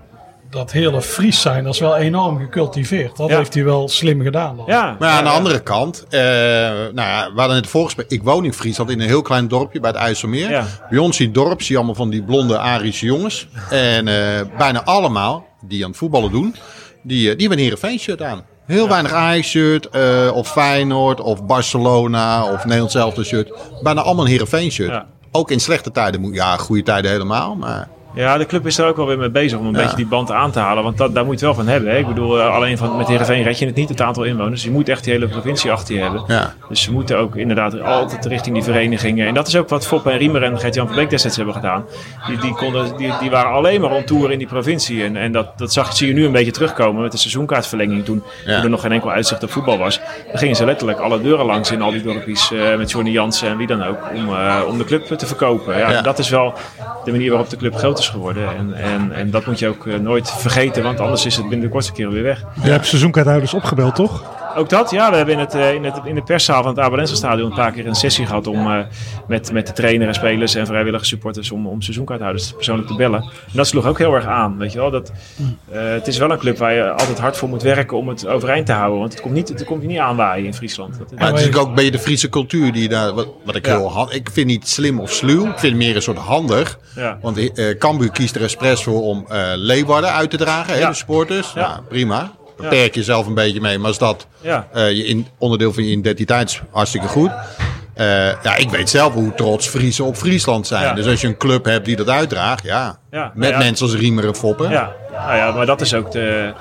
dat hele Fries zijn, dat is wel enorm gecultiveerd. Dat Ja. heeft hij wel slim gedaan dan. ja, Maar aan de andere kant, eh, nou ja, we hadden het voorgesprek. Ik woon in Friesland in een heel klein dorpje bij het IJsselmeer. Ja. Bij ons in het dorp zie je allemaal van die blonde Arische jongens. En eh, bijna allemaal die aan het voetballen doen, die, eh, die hebben een Heerenveen shirt aan. Heel weinig Ajax-shirt, eh, of Feyenoord, of Barcelona, of Nederlands zelfde shirt. Bijna allemaal een Heerenveen shirt. Ja. Ook in slechte tijden, moet- ja, goede tijden helemaal. Maar Ja, de club is er ook wel weer mee bezig om een Ja. beetje die band aan te halen. Want dat, daar moet je het wel van hebben. Hè. Ik bedoel, eh, alleen van, met Heerenveen red je het niet, het aantal inwoners. Je moet echt die hele provincie achter je hebben. ja, Dus ze moeten ook inderdaad altijd richting die verenigingen. En dat is ook wat Fop en Riemer en Gert-Jan van Beek destijds hebben gedaan. Die, die, konden, die, die waren alleen maar on tour in die provincie. En, en dat, dat zag, zie je nu een beetje terugkomen met de seizoenkaartverlenging. Toen, Ja. toen er nog geen enkel uitzicht op voetbal was. Dan gingen ze letterlijk alle deuren langs in al die dorpjes. eh, met Johnny Jansen en wie dan ook. Om, eh, om de club te verkopen. Ja, Ja. Dat is wel de manier waarop de club groot is geworden. En, en, en dat moet je ook eh, nooit vergeten. Want anders is het binnen de kortste keren weer weg. Je hebt seizoenkaarthouders opgebeld, toch? Ook dat, ja. We hebben in, het, eh, in, het, in de perszaal van het Abelense Stadion een paar keer een sessie gehad om eh, met, met de trainer en spelers en vrijwillige supporters om, om seizoenkaarthouders persoonlijk te bellen. En dat sloeg ook heel erg aan, weet je wel. Dat, eh, het is wel een club waar je altijd hard voor moet werken om het overeind te houden. Want het komt, niet, het komt niet aanwaaien in Friesland. Dat, Maar het is natuurlijk ook een beetje de Friese cultuur die daar, wat, wat ik Ja. heel hand, ik vind niet slim of sluw, ik vind het meer een soort handig. ja. Want eh Cambuur kiest er expres voor om eh Leeuwarden uit te dragen, hè, de supporters. Ja. Nou, prima. Beperk jezelf een beetje mee, maar als dat eh, je in, onderdeel van je identiteit is, hartstikke goed. Eh, ja, ik weet zelf hoe trots Friesen op Friesland zijn. Ja. Dus als je een club hebt die dat uitdraagt, ja. Ja, Met nou ja, mensen als Riemer en Foppen. Ja, nou ja, maar dat is ook de,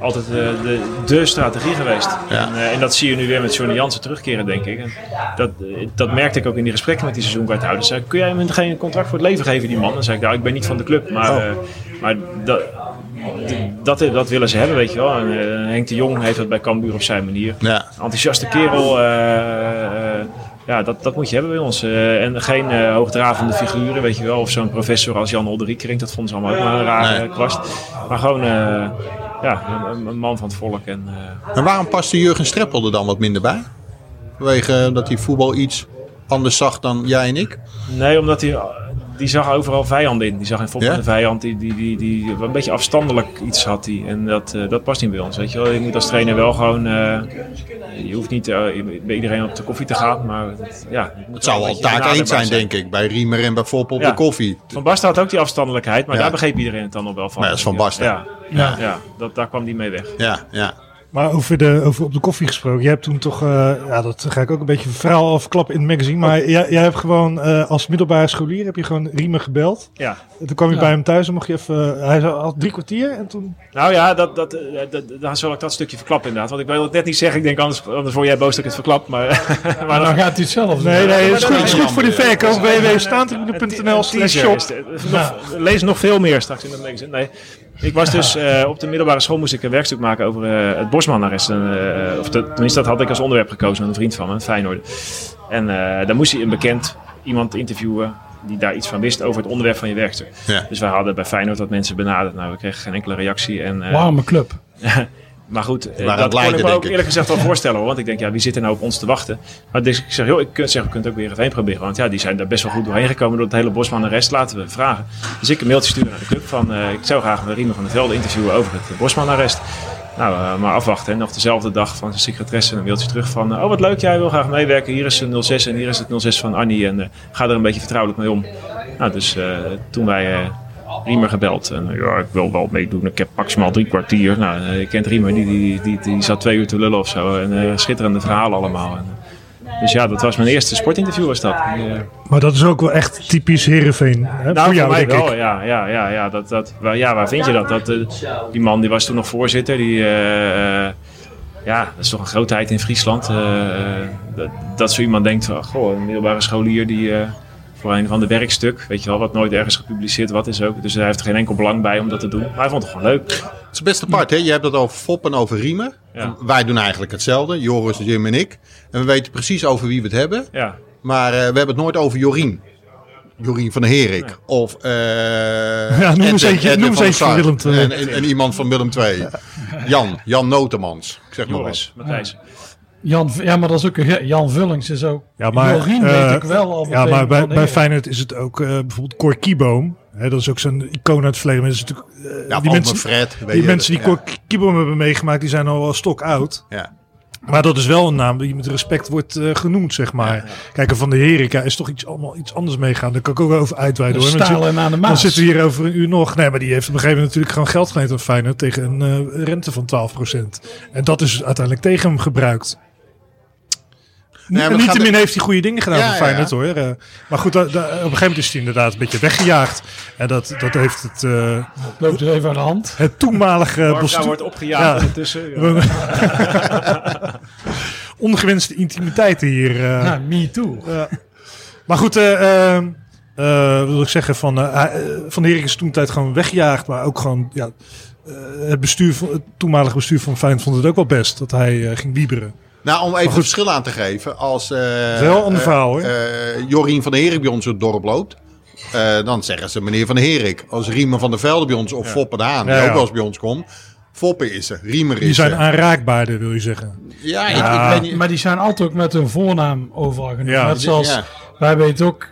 altijd de, de, de strategie geweest. Ja. En, eh, en dat zie je nu weer met Johnny Jansen terugkeren, denk ik. En dat, dat merkte ik ook in die gesprekken met die seizoenkaarthouders. Zei, kun jij hem geen contract voor het leven geven, die man? Dan zei ik, nou, ik ben niet van de club. Maar, Oh. maar dat, dat, dat willen ze hebben, weet je wel. En, eh, Henk de Jong heeft dat bij Cambuur op zijn manier. Ja. Enthousiaste kerel. eh, eh, ja, dat, dat moet je hebben bij ons. Eh, en geen eh, hoogdravende figuren, weet je wel. Of zo'n professor als Jan Olderiekerink. Dat vonden ze allemaal ook maar een rare Nee. kwast. Maar gewoon eh, ja, een, een man van het volk. En, eh, En waarom paste Jurgen Streppel er dan wat minder bij? Vanwege dat hij voetbal iets anders zag dan jij en ik? nee, omdat hij... Die zag overal vijanden in. Die zag in Fop Ja? een vijand die, die, die, die een beetje afstandelijk iets had. Die. En dat, eh, dat past niet bij ons. Weet je wel. Je moet als trainer wel gewoon... eh, je hoeft niet eh, bij iedereen op de koffie te gaan. Maar het, ja, Het zou wel taak eens zijn, denk ik. Bij Riemer en bij Foppen op Ja. de koffie. Van Basten had ook die afstandelijkheid, maar Ja. daar begreep iedereen het dan nog wel van. Maar dat is Van Basten. Ja, Ja. ja dat, daar kwam die mee weg. Ja, ja. Maar over, de, over op de koffie gesproken. Jij hebt toen toch, eh, ja, dat ga ik ook een beetje een verhaal afklappen in het magazine. Maar jij, jij hebt gewoon eh, als middelbare scholier heb je gewoon Riemen gebeld. Ja. En toen kwam je Ja. bij hem thuis en mocht je even, hij had drie kwartier en toen... Nou ja, dat, dat, eh, dat, dan zal ik dat stukje verklappen inderdaad. Want ik wil het net niet zeggen. Ik denk anders, anders word jij boos dat ik het verklap. Maar, maar Maar dan gaat hij het zelf. Nee, nee, het is goed, het is goed voor de verkoop. www.staantribune.nl slash teaser shop. is het. Nog- Lees nog veel meer straks in dat magazine. Nee. Ik was dus eh, op de middelbare school moest ik een werkstuk maken over eh, het Bosman-arrest. En, eh, of de- tenminste, dat had ik als onderwerp gekozen met een vriend van me, Feyenoord. En eh daar moest hij een bekend iemand interviewen die daar iets van wist over het onderwerp van je werkstuk. Ja. Dus wij hadden bij Feyenoord wat mensen benaderd. Nou, we kregen geen enkele reactie. En, eh, Warme club. maar goed, eh, waren aan dat kon lijden, ik me ook ik. eerlijk gezegd wel voorstellen. Hoor, want ik denk, ja, wie zit er nou op ons te wachten? Maar dus ik zeg, joh, ik kunt we kunnen het ook weer even heen proberen. Want ja, die zijn daar best wel goed doorheen gekomen door het hele Bosman en rest. Laten we vragen. Dus ik een mailtje sturen naar de club van, eh, ik zou graag Riemen van der Velde interviewen over het Bosman arrest. Nou, eh, maar afwachten. En nog dezelfde dag van zijn secretaresse een mailtje terug van... eh, oh, wat leuk, jij wil graag meewerken. Hier is een 06 en hier is het 06 van Annie. En eh, ga er een beetje vertrouwelijk mee om. Nou, dus eh, toen wij... eh, Riemer gebeld. En eh, ja, ik wil wel meedoen. Ik heb maximaal drie kwartier. Nou, eh, je kent Riemer, die, die, die, die zat twee uur te lullen of zo. En eh, schitterende verhalen allemaal. En, eh, dus ja, dat was mijn eerste sportinterview was dat. Eh, Maar dat is ook wel echt typisch Heerenveen. Hè? nou, voor jou, mij denk wel. ik. Ja, ja, ja, ja, dat, dat, waar, ja, waar vind je dat? dat eh, die man die was toen nog voorzitter. Die, eh, eh, ja, dat is toch een grootheid in Friesland. eh, eh, dat, dat zo iemand denkt van, goh, een middelbare scholier die... voor een van de werkstuk, weet je wel, wat nooit ergens gepubliceerd wat is ook. Dus hij heeft er geen enkel belang bij om dat te doen. Maar hij vond het gewoon leuk. Het is het beste part, hè? Je hebt het over Foppen en over Riemen. Ja. En Wij doen eigenlijk hetzelfde, Joris, Jim en ik. En we weten precies over wie we het hebben. Ja, Maar eh, we hebben het nooit over Jorien. Jorien van der Herik. Of eh Ja, noem eens eentje- noem eens van van. Willem II. En, en, en iemand van Willem II. Jan, Jan Notemans. Ik zeg maar wat. Joris, Matthijs. Jan, ja, maar dat is ook een Jan Vullings is ook. Ja, maar, Jorien eh, weet ik wel al. Ja, maar bij, bij. Feyenoord is het ook eh, bijvoorbeeld Cor Kieboom. Hè, dat is ook zo'n icoon uit het verleden. Maar dat is natuurlijk, eh, Ja, die mensen, Fred. weet die je, mensen die ja. Cor Kieboom hebben meegemaakt, die zijn al wel stok oud. Ja. Maar dat is wel een naam die met respect wordt eh, genoemd, zeg maar. Kijk, en Van de Herika is toch iets, allemaal iets anders meegaan. Daar kan ik ook wel over uitweiden. hoor. Want je- Stalen aan de Dan Maas. zitten we hier over een uur nog. Nee, maar die heeft op een gegeven moment natuurlijk gewoon geld geleend aan Feyenoord tegen een rente van 12%. En dat is uiteindelijk tegen hem gebruikt. Nee, en het gaat- niettemin heeft hij goede dingen gedaan Ja, voor ja, Feyenoord hoor. Eh, maar goed, da- da- op een gegeven moment is hij inderdaad een beetje weggejaagd. En dat, dat heeft het, eh, Loopt er even aan de hand. het toenmalige bestuur... wordt opgejaagd. Ja. ongewenste intimiteiten hier. eh. Ja, me too. Ja. Maar goed, eh, eh, eh, wat wil ik zeggen, van, van der Herik is toen tijd gewoon weggejaagd. Maar ook gewoon, ja, het, bestuur van, het toenmalige bestuur van Feyenoord vond het ook wel best dat hij ging wieberen. Nou, om even een verschil aan te geven. Als eh Wel een ander eh, verhaal, eh, Jorien van der Herik bij ons het dorp loopt. eh, dan zeggen ze meneer van der Herik. Als Riemen van der Velde bij ons of Foppe de Haan, die Ja, ook ja. wel eens bij ons komt. Foppe is er, Riemer is Die zijn er. aanraakbaarder, wil je zeggen. Ja, ik, Ja. ik weet niet. Maar die zijn altijd ook met hun voornaam overal genoemd. Ja. Net zoals Ja. wij weten ook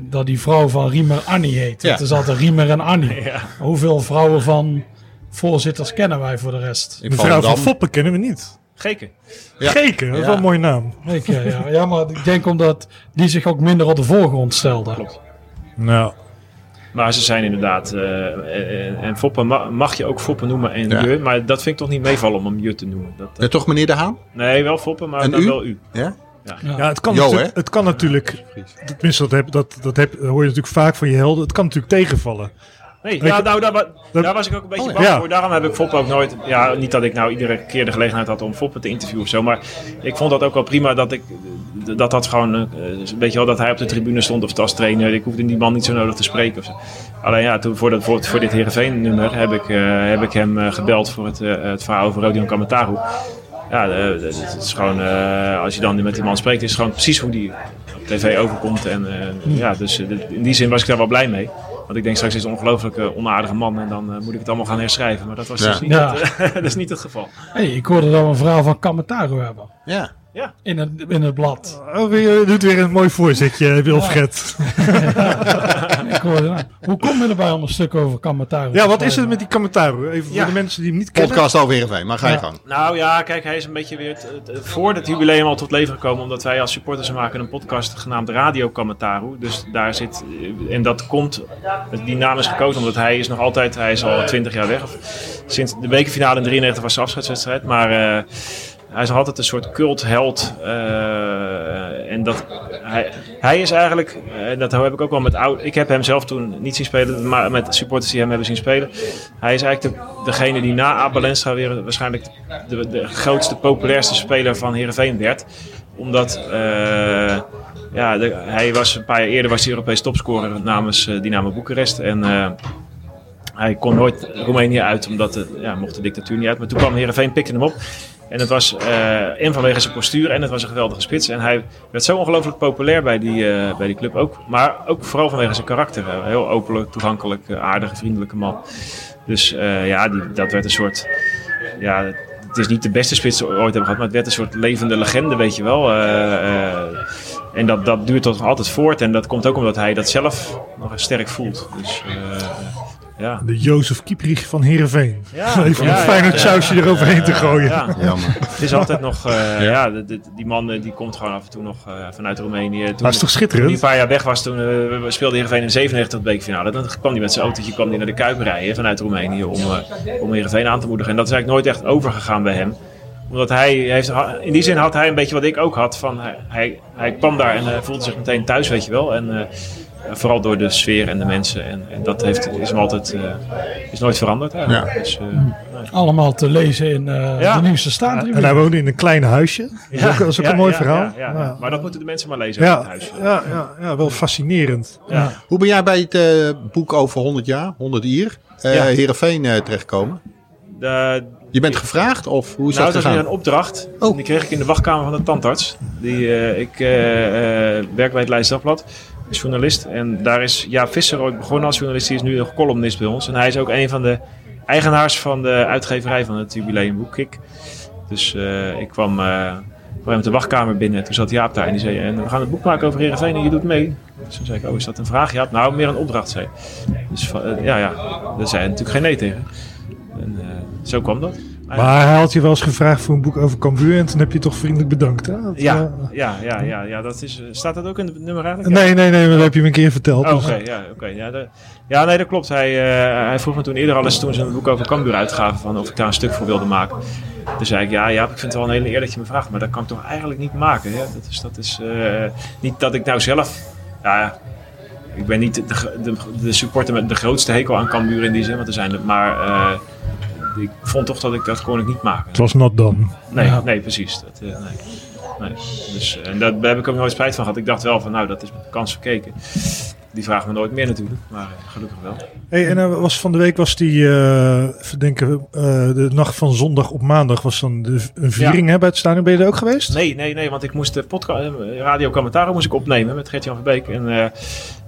dat die vrouw van Riemer Annie heet. Ja. Het is altijd Riemer en Annie. Hoeveel vrouwen van voorzitters kennen wij voor de rest? In De vrouw van. Foppen kennen we niet. Geken. Ja. Geken, dat is Ja. wel een mooie naam. Ik, ja, ja. ja, maar ik denk omdat die zich ook minder op de voorgrond stelde. Nou, Maar ze zijn inderdaad. eh, en, en Foppen ma- mag je ook Foppen noemen en Ja. je. Maar dat vind ik toch niet meevallen om hem je te noemen. Dat, Ja, toch meneer de Haan? nee, wel Foppen, maar En dan u? wel u. Ja? Ja, het kan, Jo, natuurlijk, het kan natuurlijk, tenminste dat, heb, dat, dat heb, hoor je natuurlijk vaak van je helden, het kan natuurlijk tegenvallen. Nee, ja, nou, daar, daar was ik ook een beetje Oh, bang Ja. voor. Daarom heb ik Fop ook nooit... Ja, niet dat ik nou iedere keer de gelegenheid had om Foppen te interviewen of zo. Maar ik vond dat ook wel prima dat ik... Dat dat gewoon... eh, weet je wel, dat hij op de tribune stond of als trainer. Ik hoefde die man niet zo nodig te spreken of zo. Alleen ja, toen voor, dat, voor, voor dit Heerenveen nummer heb ik, eh, heb ik hem eh, gebeld voor het, eh, het verhaal over Rodion Kamataru. Ja, eh, het is gewoon... eh, als je dan met die man spreekt, is het gewoon precies hoe die op tv overkomt. En eh, ja, dus eh, in die zin was ik daar wel blij mee. Want ik denk straks is het een ongelooflijk eh, onaardige man en dan eh, moet ik het allemaal gaan herschrijven. Maar dat was Ja. dus niet, Ja. het, dat is niet het geval. Hey, ik hoorde dat we een verhaal van Kamataru hebben. Ja. In het, in het blad. Oh, je doet weer een mooi voorzetje, Wilfred. Ik hoorde, nou, hoe kom je erbij om een stuk over Kamataru Ja, wat is het met die Kamataru? Even Ja. voor de mensen die hem niet kennen. Podcast over Heerenveen, maar ga je Ja. gang. Nou ja, kijk, hij is een beetje weer voor het jubileum al tot leven gekomen. Omdat wij als supporters maken een podcast genaamd Radio Kamataru. Dus daar zit, eh, en dat komt, die naam is gekozen omdat hij is nog altijd, hij is al 20 jaar weg. Of, sinds de bekerfinale in 93 was zijn afscheidswedstrijd. Maar eh, hij is altijd een soort cultheld. eh, en dat, hij, hij is eigenlijk, en dat heb ik ook wel met oud. Ik heb hem zelf toen niet zien spelen, maar met supporters die hem hebben zien spelen. Hij is eigenlijk de, degene die na Abel Lenstra weer waarschijnlijk de, de grootste, populairste speler van Heerenveen werd. Omdat eh, ja, hij was een paar jaar eerder was hij Europees topscorer namens eh, Dynamo Boekarest. En eh, hij kon nooit Roemenië uit, omdat de, ja, mocht de dictatuur niet uit. Maar toen kwam Heerenveen, pikte hem op. En het was eh en vanwege zijn postuur en het was een geweldige spits. En hij werd zo ongelooflijk populair bij die, eh, bij die club ook. Maar ook vooral vanwege zijn karakter. Heel openlijk, toegankelijk, eh, aardige, vriendelijke man. Dus ja, die, dat werd een soort... Ja, het is niet de beste spits die we ooit hebben gehad, maar het werd een soort levende legende, weet je wel. En dat, dat duurt toch altijd voort. En dat komt ook omdat hij dat zelf nog sterk voelt. Dus ja. De Jozef Kieprich van Heerenveen. Ja, Even ja, een fijn ja, ja. sausje eroverheen te gooien. Ja, Jammer. het is altijd nog, eh, ja, de- de- die man eh, die komt gewoon af en toe nog eh, vanuit Roemenië. Toen, Dat is toch toen hij schitterend? een paar jaar weg was, toen we speelde Heerenveen in 97 de bekerfinale. Dan kwam hij met zijn autootje kwam hij naar de Kuip rijden vanuit Roemenië om, om Heerenveen aan te moedigen. En dat is eigenlijk nooit echt overgegaan bij hem. Omdat hij heeft, in die zin had hij een beetje wat ik ook had. Van hij, hij, hij kwam daar en voelde zich meteen thuis, weet je wel. En eh, vooral door de sfeer en de mensen. En, en dat heeft, is hem altijd, eh, is nooit veranderd eigenlijk. Ja. Dus, eh, nee. Allemaal te lezen in eh, Ja. de nieuwste staantribune. En hij woonde in een klein huisje. Dat is ook, dat is ook Ja, een mooi ja, verhaal. Ja, ja. Ja. Maar dat moeten de mensen maar lezen in het Ja, huis. ja, ja, ja, wel fascinerend. Ja. Hoe ben jij bij het eh, boek over 100 jaar, 100 Ier, eh Ja. Heerenveen eh, terechtgekomen? De, Je bent gevraagd of hoe is nou, dat weer gegaan? een opdracht. Oh. En die kreeg ik in de wachtkamer van de tandarts. Die, eh, ik eh, eh, werk bij het Leids Dagblad. Is journalist. En daar is Jaap Visser ooit begonnen als journalist. Die is nu nog columnist bij ons. En hij is ook een van de eigenaars van de uitgeverij van het jubileumboek Kik. Dus eh, ik kwam eh voor hem de wachtkamer binnen. Toen zat Jaap daar en die zei... En we gaan een boek maken over Heerenveen en je doet mee. Dus toen zei ik, oh is dat een vraag? Ja, nou meer een opdracht, zei. Dus eh, ja, ja, daar zei hij natuurlijk geen nee tegen. En eh, zo kwam dat. Maar hij had je wel eens gevraagd voor een boek over Cambuur en toen heb je toch vriendelijk bedankt. Hè? Dat, Ja, eh, ja, ja, ja, ja, dat is, eh, staat dat ook in het nummer eigenlijk? nee, nee, nee, maar dat heb je me een keer verteld. Oh, dus- Oké, ja, oké. ja, ja, nee, dat klopt. Hij, eh, hij vroeg me toen eerder al eens toen ze een boek over Cambuur uitgaven van of ik daar een stuk voor wilde maken. Toen zei ik, ja, ja, ik vind het wel een hele eer dat je me vraagt, maar dat kan ik toch eigenlijk niet maken. Hè? Dat is, dat is niet dat ik nou zelf, ja, ik ben niet de, de, de supporter met de grootste hekel aan Cambuur in die zin, want er zijn maar ik vond toch dat ik dat kon ik niet maken. Het was not done. Nee, Ja. nee precies. Dat, eh, nee. Nee. Dus, en dat, daar heb ik ook nooit spijt van gehad. Ik dacht wel van, nou, dat is met de kans verkeken. Die vragen me nooit meer natuurlijk, maar eh, gelukkig wel. Hey, en was van de week was die, eh even denken, eh, de nacht van zondag op maandag was dan de, een viering hè, bij het stadion. Ben je er ook geweest? Nee, nee, nee, want ik moest de podcast, radio Commentaar moest ik opnemen met Gert-Jan Verbeek. En, eh,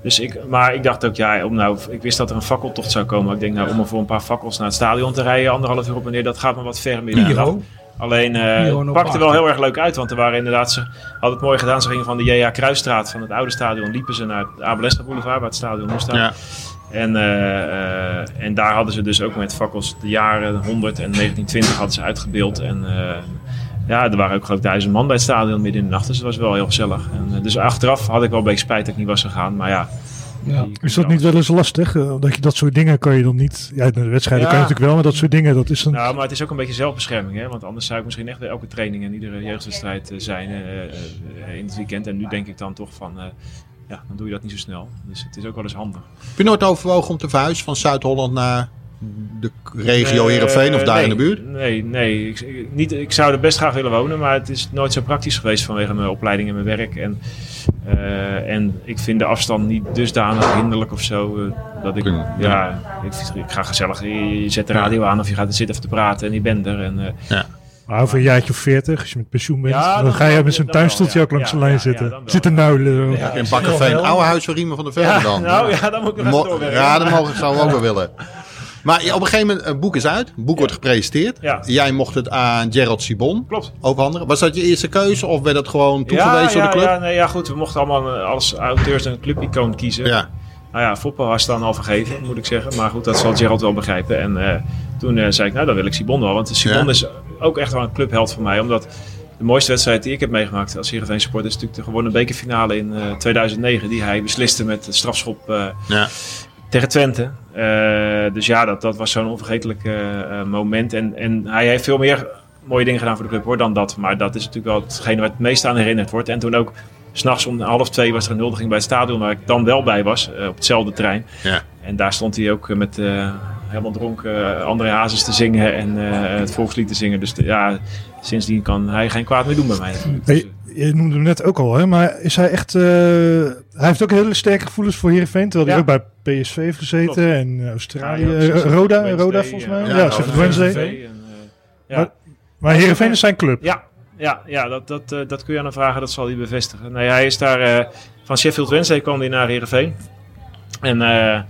dus ik, maar ik dacht ook, ja, om nou, ik wist dat er een fakkeltocht zou komen. Ik denk, nou, om er voor een paar fakkels naar het stadion te rijden, anderhalf uur op en neer, dat gaat me wat ver de nacht. Alleen eh Piro het pakte wel heel erg leuk uit, want er waren inderdaad, ze hadden het mooi gedaan. Ze gingen van de J.A. Kruisstraat, van het oude stadion, liepen ze naar het Abelestra Boulevard, waar het stadion staat. Ja. En, eh, eh, en daar hadden ze dus ook met fakkels de jaren 100 en 1920 hadden ze uitgebeeld. En eh, ja, er waren ook geloof ik duizend man bij het stadion midden in de nacht. Dus het was wel heel gezellig. En, eh, dus achteraf had ik wel een beetje spijt dat ik niet was gegaan. Maar ja, Ja. Is dat niet wel eens lastig? Eh, Dat je dat soort dingen kan je dan niet... Ja, de wedstrijden Ja. kan je natuurlijk wel, maar dat soort dingen, dat is een... Nou, maar het is ook een beetje zelfbescherming. Hè? Want anders zou ik misschien echt bij elke training en iedere jeugdwedstrijd eh, zijn eh, eh, in het weekend. En nu denk ik dan toch van, eh, ja, dan doe je dat niet zo snel. Dus het is ook wel eens handig. Heb je nooit overwogen om te verhuizen van Zuid-Holland naar de regio Eh, Heerenveen of daar nee, in de buurt? Nee, nee. Ik, niet, ik zou er best graag willen wonen, maar het is nooit zo praktisch geweest vanwege mijn opleiding en mijn werk. En, eh, en ik vind de afstand niet dusdanig hinderlijk of zo. eh, dat ik, ja, ik, ik ga gezellig, je zet de radio aan of je gaat er zitten even te praten en je bent er. En, eh, Maar over een jaartje of veertig, als je met pensioen bent, Ja, dan, dan ga je met zo'n tuinstoeltje ja. ook langs Ja, de lijn ja, zitten. ja, zitten nuilen. Ja. In Bakkerveen, veel. oude huis van Riemen van der Velde ja, dan. nou ja, dan moet ik nog Mo- ja, dat mogen, zou ik ook wel willen. Maar op een gegeven moment, een boek is uit. Een boek wordt gepresenteerd. Jij mocht het aan Gerald Sibon Klopt. overhandigen. Was dat je eerste keuze of werd dat gewoon toegewezen door de club? Ja, nee, ja, goed. We mochten allemaal eh, als auteurs een clubicoon kiezen. Ja. Nou ja, Foppe was dan al vergeven, moet ik zeggen. Maar goed, dat zal Gerald wel begrijpen. En eh, toen eh, zei ik, nou dan wil ik Sibon wel. Want Sibon Ja. is ook echt wel een clubheld voor mij. Omdat de mooiste wedstrijd die ik heb meegemaakt als Heerenveen supporter... is natuurlijk de gewonnen bekerfinale in eh, 2009. Die hij besliste met de strafschop Ja. tegen Twente. Eh, dus ja, dat, dat was zo'n onvergetelijk eh, eh, moment. En, en hij heeft veel meer mooie dingen gedaan voor de club hoor, dan dat. Maar dat is natuurlijk wel hetgene waar het meest aan herinnerd wordt. En toen ook, s'nachts om half twee was er een huldiging bij het stadion... waar ik dan wel bij was, op hetzelfde terrein. Ja. En daar stond hij ook met eh, helemaal dronken uh, André Hazes te zingen en eh, het volkslied te zingen. Dus de- ja, sindsdien kan hij geen kwaad meer doen bij mij. Dus, Hey, je noemde hem net ook al, hè? maar is hij echt... eh, hij heeft ook hele sterke gevoelens voor Heerenveen, terwijl hij ook bij PSV heeft gezeten Klopt. en eh, Australië, Ja, ja, eh, Roda, Wednesday, Roda volgens mij. eh, Ja, ja, Sheffield Wednesday. En, eh, ja. Maar Heerenveen is zijn club. Ja, ja, ja dat, dat, eh, dat kun je aan hem vragen, dat zal hij bevestigen. Nee, hij is daar eh, van Sheffield Wednesday kwam hij naar Heerenveen. En eh,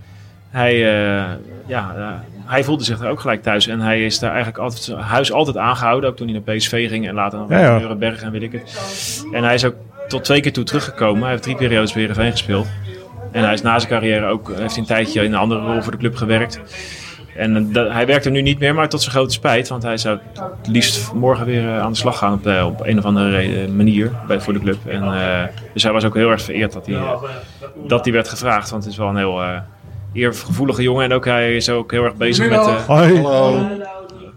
hij, eh, ja, eh, hij voelde zich daar ook gelijk thuis. En hij is daar eigenlijk altijd huis altijd aangehouden. Ook toen hij naar PSV ging en later naar Ja, en weet ik het. En hij is ook tot twee keer toe teruggekomen. Hij heeft drie periodes bij Heerenveen gespeeld. En hij is na zijn carrière ook, heeft hij een tijdje in een andere rol voor de club gewerkt. En eh, dat, hij werkt er nu niet meer, maar tot zijn grote spijt. Want hij zou het liefst morgen weer eh, aan de slag gaan op, de, op een of andere eh, manier bij, voor de club. En, eh, dus hij was ook heel erg vereerd dat hij, eh, dat hij werd gevraagd. Want het is wel een heel eh eergevoelige jongen. En ook hij is ook heel erg bezig met... eh Hoi. Hallo.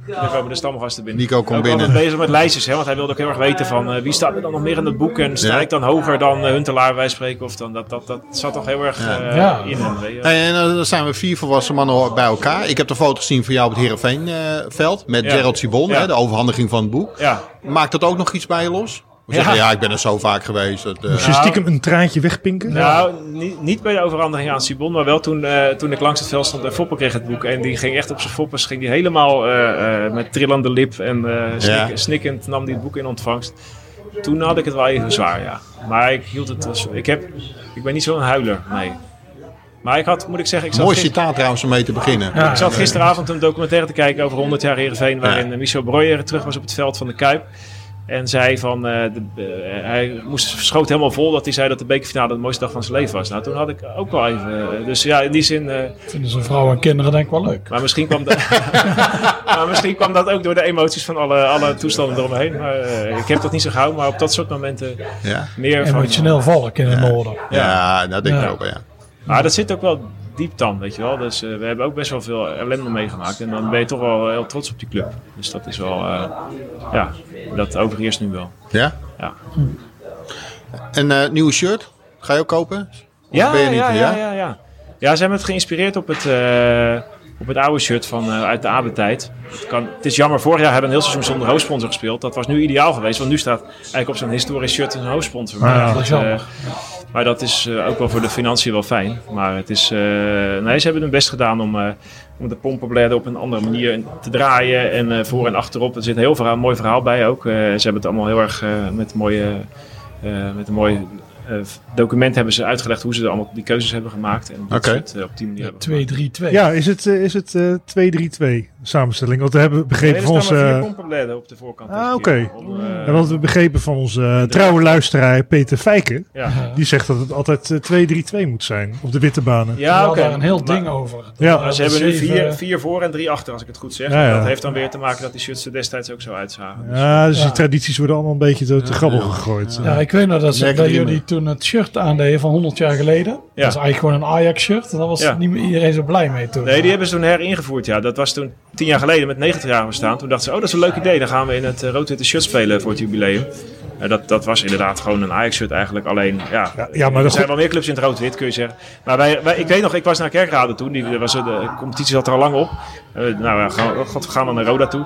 daar komen de stamgasten binnen. Nico, kom ook binnen. altijd bezig met lijstjes, hè, want hij wilde ook heel erg weten van eh, wie staat er dan nog meer in het boek en sta Ja. ik dan hoger dan uh, Huntelaar wij spreken of dan dat, dat, dat zat toch heel erg Ja. Ja. in hem. weet je. Hey, en dan zijn we vier volwassen mannen bij elkaar. Ik heb de foto gezien van jou op het Heerenveen-veld. met Ja. Gerald Sibon, Ja. hè, de overhandiging van het boek. Ja, Maakt dat ook nog iets bij je los? Ja. zeggen, ja, ik ben er zo vaak geweest. Dat, eh, Moest je stiekem een traantje wegpinken? Nou, niet, niet bij de overhandiging aan Sibon, maar wel toen, eh, toen ik langs het veld stond en Foppen kreeg het boek. En die ging echt op zijn foppers, ging die helemaal eh, eh, met trillende lip en eh, snik- Ja. snikkend nam die het boek in ontvangst. Toen had ik het wel even zwaar, ja. Maar ik hield het, als- ik, heb, ik ben niet zo'n huiler, nee. Maar ik had, moet ik zeggen, ik Mooi gister- citaat trouwens om mee te beginnen. Ja. ik zat gisteravond een documentaire te kijken over 100 jaar Heerenveen, waarin Ja. Michel Breuer terug was op het veld van de Kuip. En zei van, eh, de, eh, hij moest, schoot helemaal vol dat hij zei dat de bekerfinale de mooiste dag van zijn leven was. Nou, toen had ik ook wel even, eh, dus ja, in die zin, eh, Vinden ze vrouwen en kinderen denk ik wel leuk. maar misschien kwam, dat, maar misschien kwam dat ook door de emoties van alle, alle toestanden eromheen. Maar eh, ik heb dat niet zo gauw, maar op dat soort momenten Ja, meer van... Emotioneel volk in het noorden. ja. dat denk ik Ja. ook wel, ja. Maar dat zit ook wel diep dan, weet je wel. Dus eh, we hebben ook best wel veel ellende meegemaakt. En dan ben je toch wel heel trots op die club. Dus dat is wel, eh, ja, dat overheerst nu wel. Ja? Ja, En eh nieuwe shirt? Ga je ook kopen? Of ja, ben je niet, ja, ja? ja, ja, ze hebben het geïnspireerd op het, eh, op het oude shirt van, eh, uit de AB-tijd. Het, kan- het is jammer, vorig jaar hebben we een heel seizoen zonder hoofdsponsor gespeeld. Dat was nu ideaal geweest, want nu staat eigenlijk op zo'n historisch shirt een hoofdsponsor. Maar, ja, dat, is eh, jammer. Maar dat is eh, ook wel voor de financiën wel fijn. Maar het is, eh, nee, ze hebben hun best gedaan om, eh, om de pompenbladen op een andere manier te draaien. En eh, voor en achterop. Er zit een heel verhaal, mooi verhaal bij ook. Eh, ze hebben het allemaal heel erg eh, met, mooie, eh, met een mooi document hebben ze uitgelegd hoe ze allemaal die keuzes hebben gemaakt. En dat Oké. ze het op die manier hebben 2-3-2. Ja, is het, is het eh, 2-3-2 samenstelling? Want we hebben begrepen er van onze... pompenbladen op de voorkant. Ah, oké. keer. Om, eh, Ja, want we begrepen van onze eh, trouwe luisteraar Peter Fijken. ja. Die zegt dat het altijd eh, 2-3-2 moet zijn op de witte banen. Ja, oké. daar een heel Maar- ding over. Ja. Ze hebben nu vier, vier voor en drie achter, als ik het goed zeg. Ja, ja. Dat heeft dan weer te maken dat die shirts er destijds ook zo uitzagen. Dus- Ja, dus die tradities worden allemaal een beetje te, te grabbel gegooid. Ja, ik weet nog dat ze jullie toen het shirt aandeden van 100 jaar geleden. Dat is eigenlijk gewoon een Ajax-shirt. En daar was Ja. niet meer iedereen zo blij mee toen. Nee, die hebben ze toen heringevoerd. Ja, dat was toen tien jaar geleden met 90 jaar bestaan. Toen dachten ze, oh, dat is een leuk idee. Dan gaan we in het eh, rood-witte shirt spelen voor het jubileum. Eh, dat, dat was inderdaad gewoon een Ajax-shirt eigenlijk. Alleen, ja, Ja, ja, maar er dat zijn wel meer clubs in het rood-wit, kun je zeggen. Maar wij, wij, ik weet nog, ik was naar Kerkrade toen. Die, was, de competitie zat er al lang op. Eh, nou ja, gaan, we- god, we gaan dan naar Roda toe.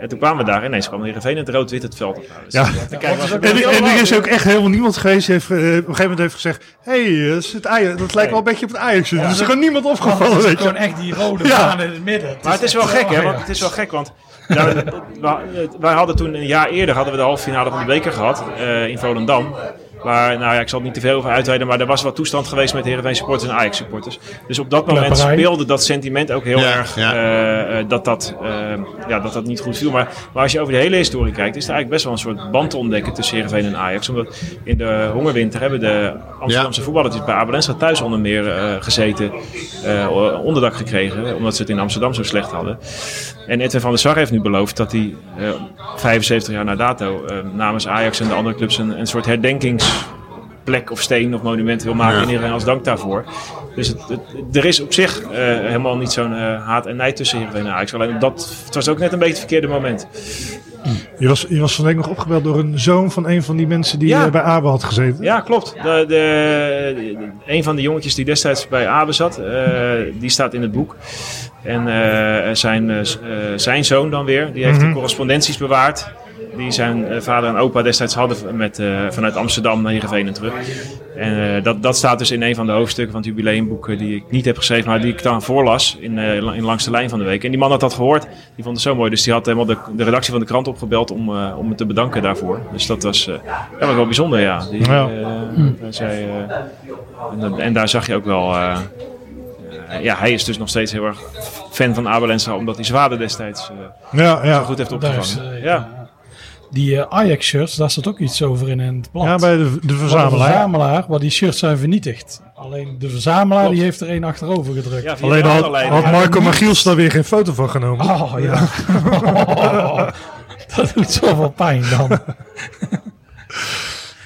En toen kwamen we daar. Ineens kwam Heerenveen in het rood-wit het veld op. Nou, dus Ja. En, er is ook echt helemaal niemand geweest die heeft, eh, op een gegeven moment heeft gezegd... Hé, hey, dat, is het Ajax- dat lijkt wel een beetje op het Ajax. Dus er is gewoon niemand opgevallen, het is weet je. gewoon echt die rode Ja. baan in het midden. Maar het is wel gek, hè? Het is wel gek, want we- wij hadden toen een jaar eerder hadden we de halve finale van de beker gehad eh, in Volendam. Waar, nou ja, ik zal er niet te veel over uitweiden, maar er was wat toestand geweest met Heerenveen supporters en Ajax supporters. Dus op dat moment speelde dat sentiment ook heel Ja, erg ja. eh, eh, dat, dat, eh, ja, dat dat niet goed viel. Maar, maar als je over de hele historie kijkt, is er eigenlijk best wel een soort band te ontdekken tussen Heerenveen en Ajax. Omdat in de hongerwinter hebben de Amsterdamse voetballertjes bij Abelensta thuis onder meer eh, gezeten, eh, onderdak gekregen, omdat ze het in Amsterdam zo slecht hadden. En Edwin van der Sar heeft nu beloofd dat hij eh, 75 jaar na dato namens Ajax en de andere clubs een, een soort herdenkingsplek of steen of monument wil maken Ja. in iedereen als dank daarvoor. Dus het, het- er is op zich eh, helemaal niet zo'n eh, haat en nijd tussen Heerenveen en Ajax. Alleen dat, het was ook net een beetje het verkeerde moment. Je was, je was van week nog opgebeld door een zoon van een van die mensen die Ja. eh, bij Abe had gezeten. Ja, klopt. De, de, de- een van de jongetjes die destijds bij Abe zat, eh, die staat in het boek. En eh, zijn, zijn zoon dan weer, die heeft de correspondenties bewaard. Die zijn eh, vader en opa destijds hadden met, eh, vanuit Amsterdam naar Heerenveen en terug. En eh, dat, dat staat dus in een van de hoofdstukken van het jubileumboek die ik niet heb geschreven, maar die ik dan voorlas in, eh, la- in Langs de Lijn van de Week. En die man had dat gehoord, die vond het zo mooi. Dus die had helemaal de, de redactie van de krant opgebeld om, eh, om me te bedanken daarvoor. Dus dat was, eh, dat was wel bijzonder, ja. Die, Ja. eh, eh, en, en daar zag je ook wel... ja, hij is dus nog steeds heel erg fan van Abelensa, omdat hij zijn vader destijds eh, Ja, zo ja. goed heeft is, opgevangen. ja. Die eh, Ajax-shirts, daar staat ook iets over in, in het blad. ja, bij de, de Van de verzamelaar. verzamelaar, waar die shirts zijn vernietigd. Alleen de verzamelaar Klopt. die heeft er één achterover gedrukt. Ja, Alleen had, had ja, Marco Magiels daar weer geen foto van genomen. Oh ja. dat doet zoveel pijn dan.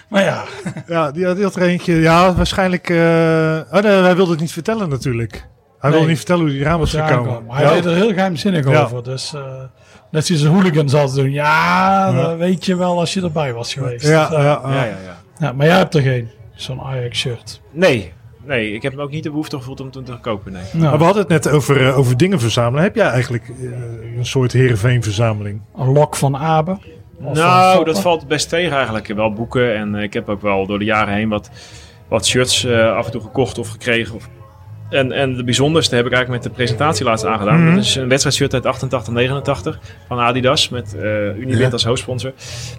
maar ja, Ja, die had, die had er eentje. Ja, waarschijnlijk. eh oh nee, hij wilde het niet vertellen natuurlijk. Hij wilde Nee. niet vertellen hoe hij eraan was gekomen. maar hij deed er heel geheimzinnig Ja. over. Dus eh, net zoals de hooligans altijd doen. Ja, dat weet je wel als je erbij was geweest. Ja, Dus, ja, eh, ja. Ja, ja, maar jij hebt er geen. Zo'n Ajax-shirt. Nee, nee, ik heb hem ook niet de behoefte gevoeld om toen te kopen. Nee. Maar Nou, we hadden het net over, eh, over dingen verzamelen. Heb jij eigenlijk een soort Heerenveen-verzameling? een lok van Abe. Nou, dat valt best tegen eigenlijk. Wel boeken en ik heb ook wel door de jaren heen wat, wat shirts eh, af en toe gekocht of gekregen. Of, en, en de bijzonderste heb ik eigenlijk met de presentatie laatst aangedaan. Mhm. Dat is een wedstrijdshirt uit 88, 89 van Adidas met Ja. als hoofdsponsor.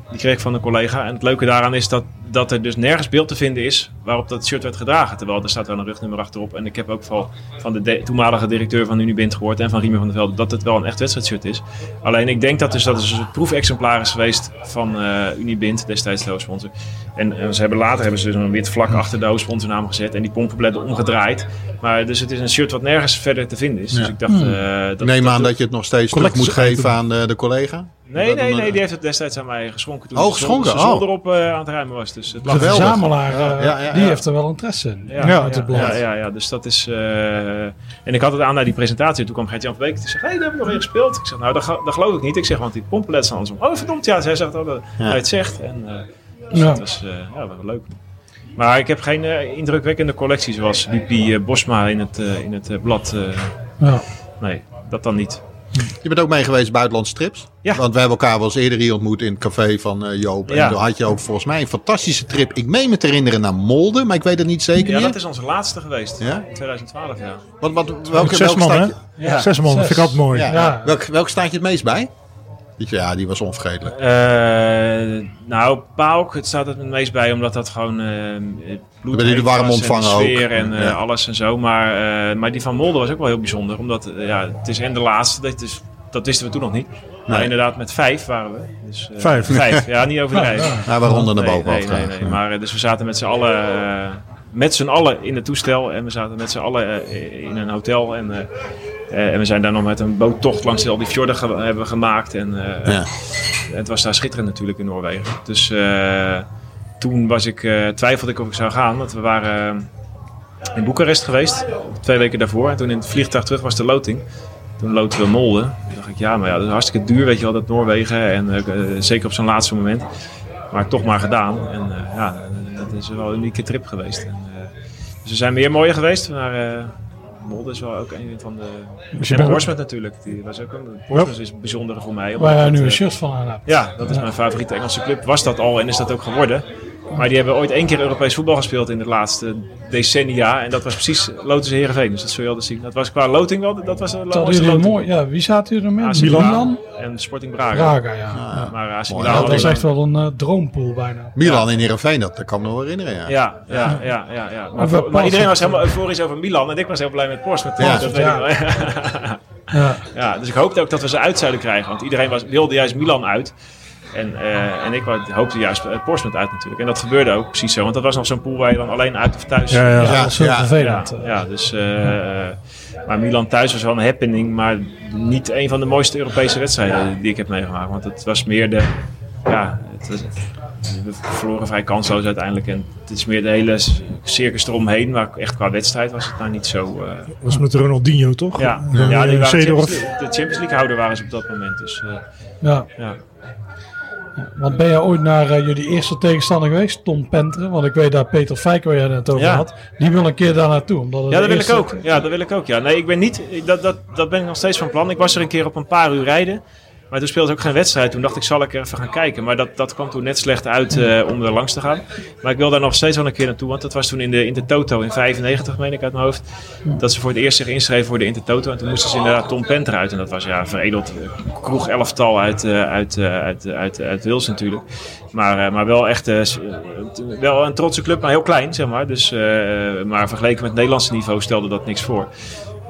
Die kreeg ik van een collega. En het leuke daaraan is dat, dat er dus nergens beeld te vinden is waarop dat shirt werd gedragen. Terwijl er staat wel een rugnummer achterop. En ik heb ook van, van de de- toenmalige directeur van Unibint gehoord en van Riemer van der Velde dat het wel een echt wedstrijdshirt is. Alleen ik denk dat dus dat het dus een proefexemplaar is geweest van eh Unibint, destijds de hoofdsponsor. En, en ze hebben later hebben ze dus een wit vlak achter de hoofdsponsornaam gezet en die pompenbledden omgedraaid. Maar dus het is een shirt wat nergens verder te vinden is. Dus ik dacht... eh, Ik neem aan dat je het nog steeds terug moet geven aan de, de collega. Nee, Dat nee, nee, eh, die heeft het destijds aan mij geschonken toen Oh, de geschonken, oh. erop eh, aan het ruimen was. Dus het lag verzamelaar, eh, Ja, ja, die heeft er wel interesse in. Ja, Ja, uit het blad. Ja, ja, ja, dus dat is. eh, En ik had het aan naar die presentatie. Toen kwam Gert-Jan van Beek. Die zegt: Hé, hey, daar hebben we nog weer gespeeld. Ik zeg: Nou, dat, dat geloof ik niet. Ik zeg: Want die pompenled staan andersom. Oh, verdomd, ja. Zij zegt dat dat hij het zegt. En uh, dus Ja. dat was uh, ja, dat was leuk. Maar ik heb geen uh, indrukwekkende collectie zoals Lipi uh, Bosma in het, uh, in het uh, blad. Ja. Nee, dat dan niet. Je bent ook mee geweest buitenlandse trips. Ja. Want we hebben elkaar wel eens eerder hier ontmoet in het café van uh, Joop. En Ja. toen had je ook volgens mij een fantastische trip. Ik meen me te herinneren naar Molde, maar ik weet het niet zeker Ja, meer. dat is onze laatste geweest. Ja? In 2012, ja. Wat, wat, welke, Zes welke man, hè? Ja. Zes man, vind ik altijd mooi. Ja. Ja. Welk, welk staat je het meest bij? Die- Ja, die was onvergetelijk. Uh, nou, Pauk, het staat het meest bij, omdat dat gewoon uh, bloed die de warm ontvangen en de sfeer ook? en uh, Ja. alles en zo. Maar, uh, maar die van Molde was ook wel heel bijzonder, omdat uh, ja, het is en de laatste, dat, is, dat wisten we toen nog niet. Maar Nee. inderdaad, met vijf waren we. Dus, uh, Vijf? Vijf, ja, niet overdrijven. Ja, ja. Ja, we ronden naar Nee, boven nee, nee, nee. Maar dus we zaten met z'n allen, uh, met z'n allen in het toestel en we zaten met z'n allen uh, in een hotel en, uh, uh, en we zijn daar nog met een boottocht langs al die fjorden ge hebben gemaakt en uh, Ja. het was daar schitterend natuurlijk in Noorwegen. Dus uh, toen was ik, eh, twijfelde ik of ik zou gaan. Want we waren eh, in Boekarest geweest, twee weken daarvoor. En toen in het vliegtuig terug was de loting. Toen loten we Molde. Toen dacht ik, ja, maar ja, dat is hartstikke duur, weet je wel, dat Noorwegen. En eh, eh, zeker op zo'n laatste moment. Maar toch maar gedaan. En eh, ja, dat is wel een unieke trip geweest. En, eh, dus er zijn meer mooie geweest. Maar eh, Molde is wel ook een van de... Dus En natuurlijk. Die was ook een, Portsmouth is een bijzondere voor mij. Waar jij nu een shirt van aan hebt. ja, dat is mijn favoriete Engelse club. Was dat al en is dat ook geworden. Maar die hebben ooit één keer Europees voetbal gespeeld in de laatste decennia. En dat was precies Lotus Heerenveen. Dus dat zul je altijd zien. Dat was qua loting wel, dat was een jullie loting. mooi, ja, wie zaten er mee? AC Milan? Milan en Sporting Braga. Braga, ja. Maar AC. Milan Ja, dat ik- echt wel een eh, droompool bijna. Milan in Heerenveen, dat, dat kan ik me nog herinneren. Ja. Ja, ja, ja, ja. ja. Maar, Of, voor- maar iedereen was helemaal euforisch over Milan. En ik was heel blij met Portsmouth. Ja. dat weet Ja. ik wel. Ja. Ja, dus ik hoopte ook dat we ze uit zouden krijgen. Want iedereen was, wilde juist Milan uit. En, eh, en ik wou- hoopte juist eh, Portsmouth uit natuurlijk. En dat gebeurde ook precies zo. Want dat was nog zo'n pool waar je dan alleen uit of thuis... Ja, ja. Ja, heel ja. vervelend. Ja, ja, dus, eh, eh, maar Milan thuis was wel een happening, maar niet een van de mooiste Europese wedstrijden die ik heb meegemaakt. Want het was meer de, ja, het was, we verloren vrij kansloos uiteindelijk. En het is meer de hele circus eromheen, maar echt qua wedstrijd was het nou niet zo... eh, was met Ronaldinho, toch? ja, ja, die waren Seedorf. Champions League- de Champions League houder waren ze op dat moment. Dus, Ja. ja. Want ben jij ooit naar eh, jullie eerste tegenstander geweest, Tom Penteren? Want ik weet dat Peter Fijk, waar jij het over Ja. had, die wil een keer daar naartoe. Omdat het Ja, dat wil ik ook. Ja, dat wil ik ook. Ja. Nee, ik ben niet. Dat, dat, dat ben ik nog steeds van plan. Ik was er een keer op een paar uur rijden. Maar toen speelde ook geen wedstrijd. Toen dacht ik, zal ik even gaan kijken. Maar dat, dat kwam toen net slecht uit eh, om er langs te gaan. Maar ik wil daar nog steeds wel een keer naartoe. Want dat was toen in de Intertoto in 95, meen ik uit mijn hoofd. Dat ze voor het eerst zich inschreven voor de Intertoto. En toen moesten ze inderdaad Tom Penter uit. En dat was ja, veredeld eh, kroeg elftal uit, eh, uit, uit, uit, uit Wils natuurlijk. Maar, maar wel echt wel een trotse club, maar heel klein, zeg maar. Dus, maar vergeleken met het Nederlandse niveau stelde dat niks voor.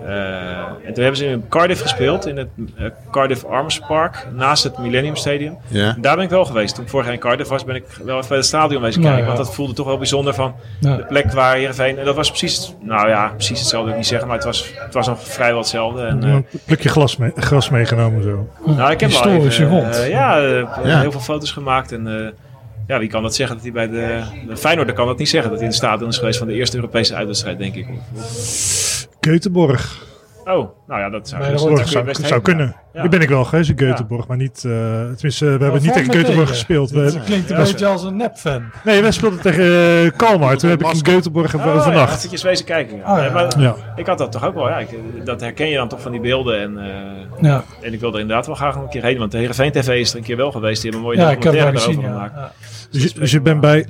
Eh, en toen hebben ze in Cardiff gespeeld, in het eh, Cardiff Arms Park, naast het Millennium Stadium. Ja. Daar ben ik wel geweest. Toen ik vorig jaar in Cardiff was, ben ik wel even bij het stadion wezen Nou, kijken. ja. Want dat voelde toch wel bijzonder van Ja. de plek waar Heerenveen... En dat was precies, nou ja, precies hetzelfde wil ik niet zeggen, maar het was, het was nog vrijwel hetzelfde. En, eh, Een plukje glas, mee, gras meegenomen zo. nou, ik heb wel Historische even, eh, ja, Ja. heel veel foto's gemaakt. En eh, ja, wie kan dat zeggen dat hij bij de... de Feyenoord kan dat niet zeggen, dat hij in het stadion is geweest van de eerste Europese uitwedstrijd, denk ik. Göteborg. Oh, nou ja, dat zou, dat zou, best zou heen. kunnen. Ja. Daar ben ik wel geweest in Göteborg, maar niet... eh, tenminste, we hebben niet tegen Göteborg tegen. gespeeld. We, Dat klinkt een Ja, beetje als een nep-fan. nee, wij speelden tegen uh, Kalmar. Toen heb ik in Göteborg Oh, ja, overnacht. eventjes wezen kijken. Ja. Oh, ja. Maar Ja. Ik had dat toch ook wel. Ja, ik, dat herken je dan toch van die beelden. En, eh, Ja, en ik wil er inderdaad wel graag nog een keer heen. Want de Heerenveen TV is er een keer wel geweest. Die hebben een mooie ja ik heb documentaire Ja. gemaakt. Ja. Dus, je- dus je bent bij...